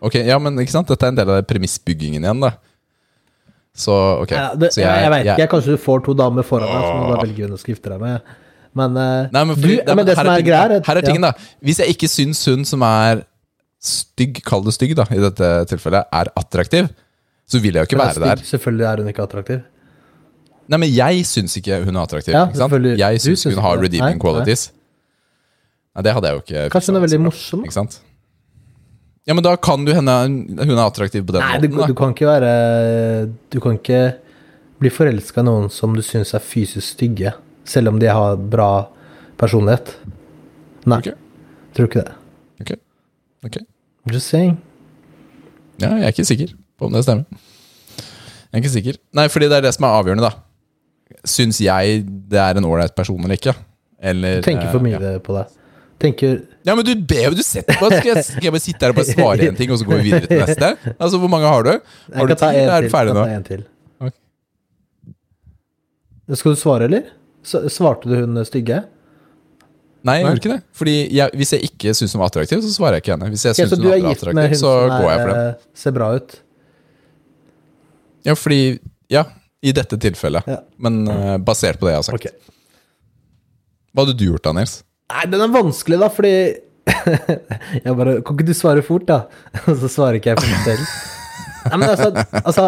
Ok, ja, men ikke sant? Dette er en del av premissbyggingen igjen, da. Så ok. Ja, det, så jeg, jeg vet ikke, kanskje du får to damer foran deg som du da velger hun å skrifte deg med. Men, eh, Nei, men, du, ja, men det som er er greia, er her er tingen, da. Hvis jeg ikke syns hun som er stygg, kall det stygg, da, i dette tilfellet, er attraktiv, så vil jeg jo ikke være være der. Selvfølgelig er hun ikke attraktiv. Nei, men jeg syns ikke hun er attraktiv. Ja, ikke sant? Jeg syns hun har redeeming Nei, qualities. Nei, det hadde jeg jo ikke Kanskje hun er veldig morsom? Ikke sant? Ja, men da kan du hende hun er attraktiv på den Nei, du, måten. du kan ikke være Du kan ikke bli forelska i noen som du syns er fysisk stygge, selv om de har bra personlighet. Nei, Okay. tror ikke det. Ok. Ok. Just saying. Ja, jeg er ikke sikker på om det stemmer. Jeg er ikke sikker. Nei, fordi det er det som er avgjørende, da. Syns jeg det er en ålreit person eller ikke? Eller Du tenker for mye mye på det. Tenker Ja, men du ber jo, du setter på Skal jeg, skal jeg bare sitte her og bare svare en ting, og så går vi videre til neste? Altså, Hvor mange har du? Jeg Har du ti, eller er du ferdig kan ta en til. Okay. Skal du svare, eller? Svarte du hun stygge? Nei, jeg gjorde ikke det. Fordi jeg, Hvis jeg ikke syns hun var attraktiv, så svarer jeg ikke henne. Hvis jeg synes syns så hun er attraktiv, så går jeg for det. eh, ser bra ut? Ja, fordi Ja, i dette tilfellet. Ja. Men uh, basert på det jeg har sagt. Okay. Hva hadde du gjort da, Nils? Nei, den er vanskelig, da, fordi Jeg bare Kan ikke du svare fort, da? Og så svarer ikke jeg for meg selv. Nei, men altså, altså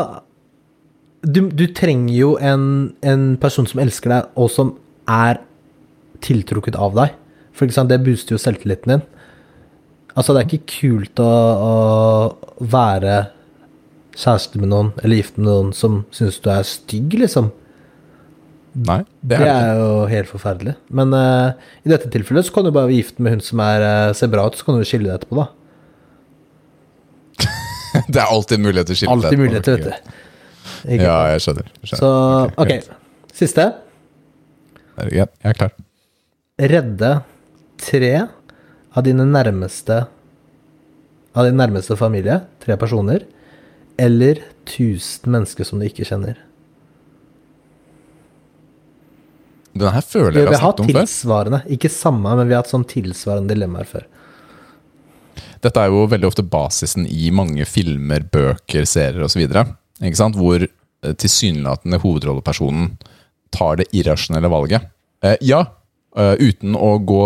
du, du trenger jo en, en person som elsker deg, og som er tiltrukket av deg. For det booster jo selvtilliten din. Altså, det er ikke kult å, å være kjæreste med noen, eller gift med noen som syns du er stygg, liksom. Nei, det er det er jo helt forferdelig. Men uh, i dette tilfellet så kan du bare være gift med hun som er, uh, ser bra ut, så kan du skille deg etterpå, da. Det er alltid mulighet til å skille Alltid etterpå. muligheter, vet du. Ikke Ja, jeg skjønner. skjønner. Så ok, okay. siste. Er. Jeg er klar. Redde tre av dine nærmeste av din nærmeste familie, tre personer, eller 1000 mennesker som du ikke kjenner. Den her føler jeg vi har har snakket om før. tilsvarende, ikke samme, men vi har hatt sånn tilsvarende dilemmaer før. Dette er jo veldig ofte basisen i mange filmer, bøker, serier osv. Hvor eh, tilsynelatende hovedrollepersonen tar det irrasjonelle valget. Eh, ja, eh, uten å gå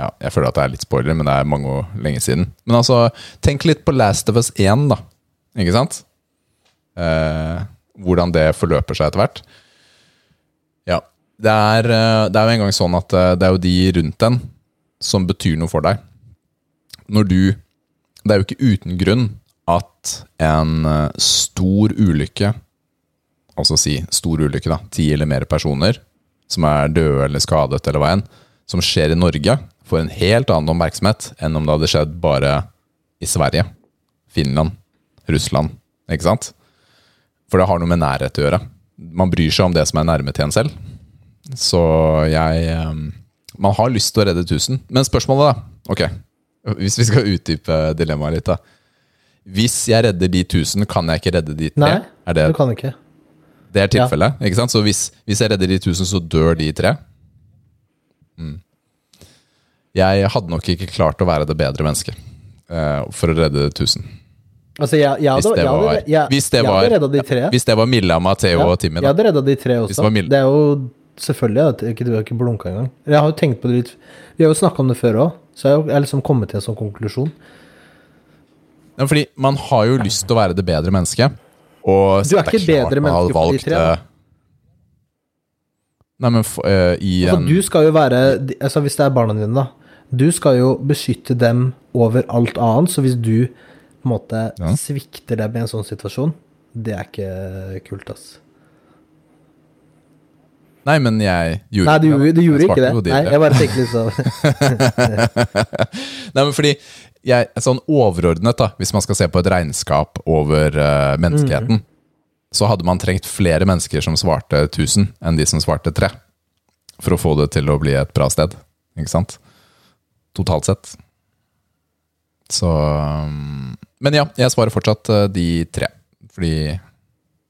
ja, Jeg føler at det er litt spoiler, men det er mange år lenge siden. Men altså, tenk litt på Last of Us 1, da. Ikke sant? Eh, hvordan det forløper seg etter hvert. Ja. Det er, eh, det er jo en gang sånn at eh, det er jo de rundt en som betyr noe for deg. Når du Det er jo ikke uten grunn at en eh, stor ulykke, altså si stor ulykke, da, ti eller mer personer som er døde eller skadet eller hva enn, som skjer i Norge, får en helt annen oppmerksomhet enn om det hadde skjedd bare i Sverige, Finland, Russland. Ikke sant? For det har noe med nærhet å gjøre. Man bryr seg om det som er nærme til en selv. Så jeg eh, Man har lyst til å redde 1000. Men spørsmålet, da. Ok, hvis vi skal utdype dilemmaet litt, da. Hvis jeg redder de 1000, kan jeg ikke redde de tre? Nei, er det, du kan ikke. det er tilfellet? ikke sant? Så hvis, hvis jeg redder de 1000, så dør de tre? Mm. Jeg hadde nok ikke klart å være det bedre mennesket uh, for å redde 1000. Altså, jeg, jeg hadde, Hvis det jeg hadde, var- jeg, hvis det jeg var- de tre. Hvis det var Milla, Matheo Ja, og Timmy, Jeg hadde redda de tre også. det var. Det er jo selvfølgelig Du har ikke blunka engang. Jeg har jo tenkt på det litt Vi har jo snakka om det før òg, så jeg har liksom kommet til en sånn konklusjon. Ja, fordi man har jo lyst til å være det bedre mennesket. Og Du er ikke bedre menneske på de tre, da. eh, Nei, men eh, i Altså, en du skal jo være altså Hvis det er barna dine, da. Du skal jo beskytte dem over alt annet, så hvis du på en måte Ja. svikter dem i en sånn situasjon, det er ikke kult, ass. Nei, men jeg gjorde Nei, du, gjorde- du gjorde ikke det. Nei, jeg bare tenkte litt sånn Nei, men fordi jeg, Sånn overordnet, da, hvis man skal se på et regnskap over uh, menneskeheten, Mm. så hadde man trengt flere mennesker som svarte 1000, enn de som svarte 3. For å få det til å bli et bra sted. Ikke sant? Totalt sett. Så um, Men ja, jeg svarer fortsatt eh, de tre. Fordi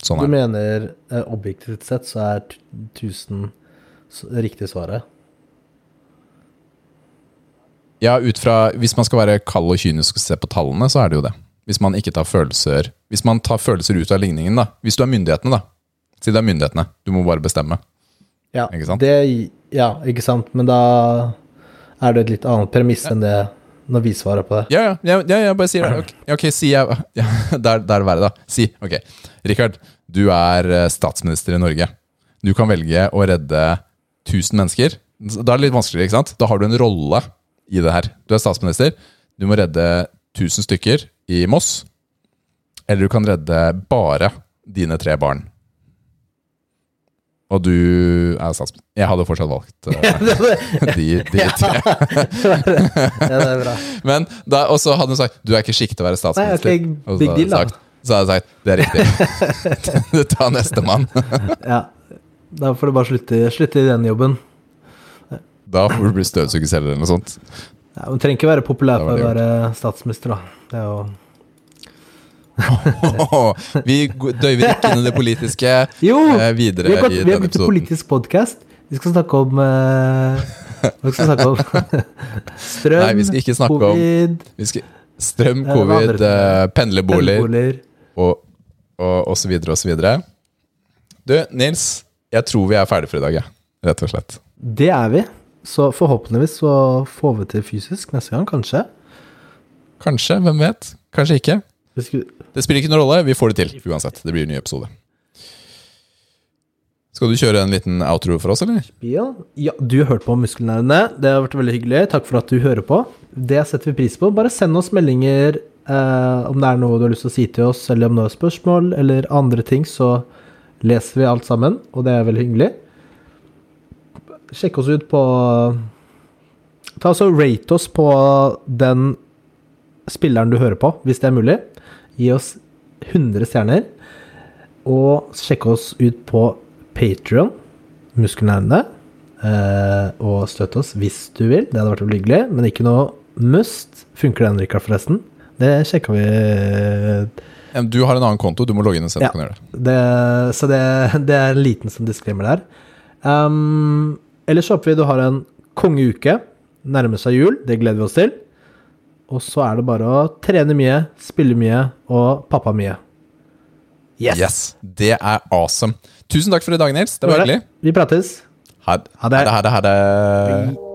sånn Du er mener eh, objektivt sett så er t- 1000 s- riktig svaret? Ja, ut fra Hvis man skal være kald og kynisk og se på tallene, så er det jo det. Hvis man ikke tar følelser Hvis man tar følelser ut av ligningen, da. Hvis du er myndighetene, da. Si det er myndighetene. Du må bare bestemme. Ja, Ikke sant? Det, ja, ikke sant. Men da er det et litt annet premiss enn det når vi svarer på det. Ja, ja, ja, ja jeg bare sier det. Ok, okay si jeg ja, Der der er det verre, da. Si. Ok. Richard, du er eh, statsminister i Norge. Du kan velge å redde 1000 mennesker. Da er det litt vanskeligere, ikke sant? Da har du en rolle i det her. Du er statsminister. Du må redde 1000 stykker i Moss. Eller du kan redde bare dine tre barn. Og du er statsminister. Jeg hadde fortsatt valgt uh, de, de tre. Ja, det er bra. Men da, og så hadde hun sagt Du er ikke skikket til å være statsminister. Nei, ok, Og så big deal, da. så hadde jeg sagt det er riktig. du tar nestemann. Ja. Da får du bare slutte, slutte i den jobben. Da får du bli støvsugerselger eller noe sånt. Ja, du trenger ikke være populær for å være statsminister, da. Det er jo Vi døyver ikke inn i det politiske Jo! eh, videre Vi har, gått, i vi har gått til en politisk podkast. Vi skal snakke om eh, Vi skal snakke om strøm, Nei, vi skal ikke snakke om- covid, Vi skal, strøm, Eh, covid, eh, pendlerboliger pendlerboliger. og, og, og så videre og så videre. Du, Nils. Jeg tror vi er ferdige for i dag, ja. Rett og slett. Det er vi. Så forhåpentligvis så får vi til fysisk neste gang, kanskje. Kanskje, hvem vet? Kanskje ikke. Skulle, Det spiller ikke noen rolle, vi får det til uansett. Det blir en ny episode. Skal du kjøre en liten outro for oss, eller? ja, ja, du har hørt på Muskelnerdene. Det har vært veldig hyggelig. Takk for at du hører på. Det setter vi pris på. Bare send oss meldinger eh, om det er noe du har lyst til å si til oss, eller om du har spørsmål eller andre ting, så leser vi alt sammen, og det er veldig hyggelig. Sjekk oss ut på Ta altså Rate oss på den spilleren du hører på, hvis det er mulig. Gi oss 100 stjerner. Og sjekk oss ut på Patrion, Muskelnerdene. Eh, og støtt oss hvis du vil. Det hadde vært veldig hyggelig, men ikke noe must. Funker den, Rikard, forresten? Det sjekka vi Du har en annen konto, du må logge inn og se om Ja. det. det, Så det, det er en liten som diskrimer der. Um, ellers håper vi du har en kongeuke. Nærmer seg jul, det gleder vi oss til. Og så er det bare å trene mye, spille mye og pappa mye. Yes! Yes, Det er awesome. Tusen takk for i dag, Nils. Det var hyggelig. Vi prates. Ha Ha det. Ha det. Ha det.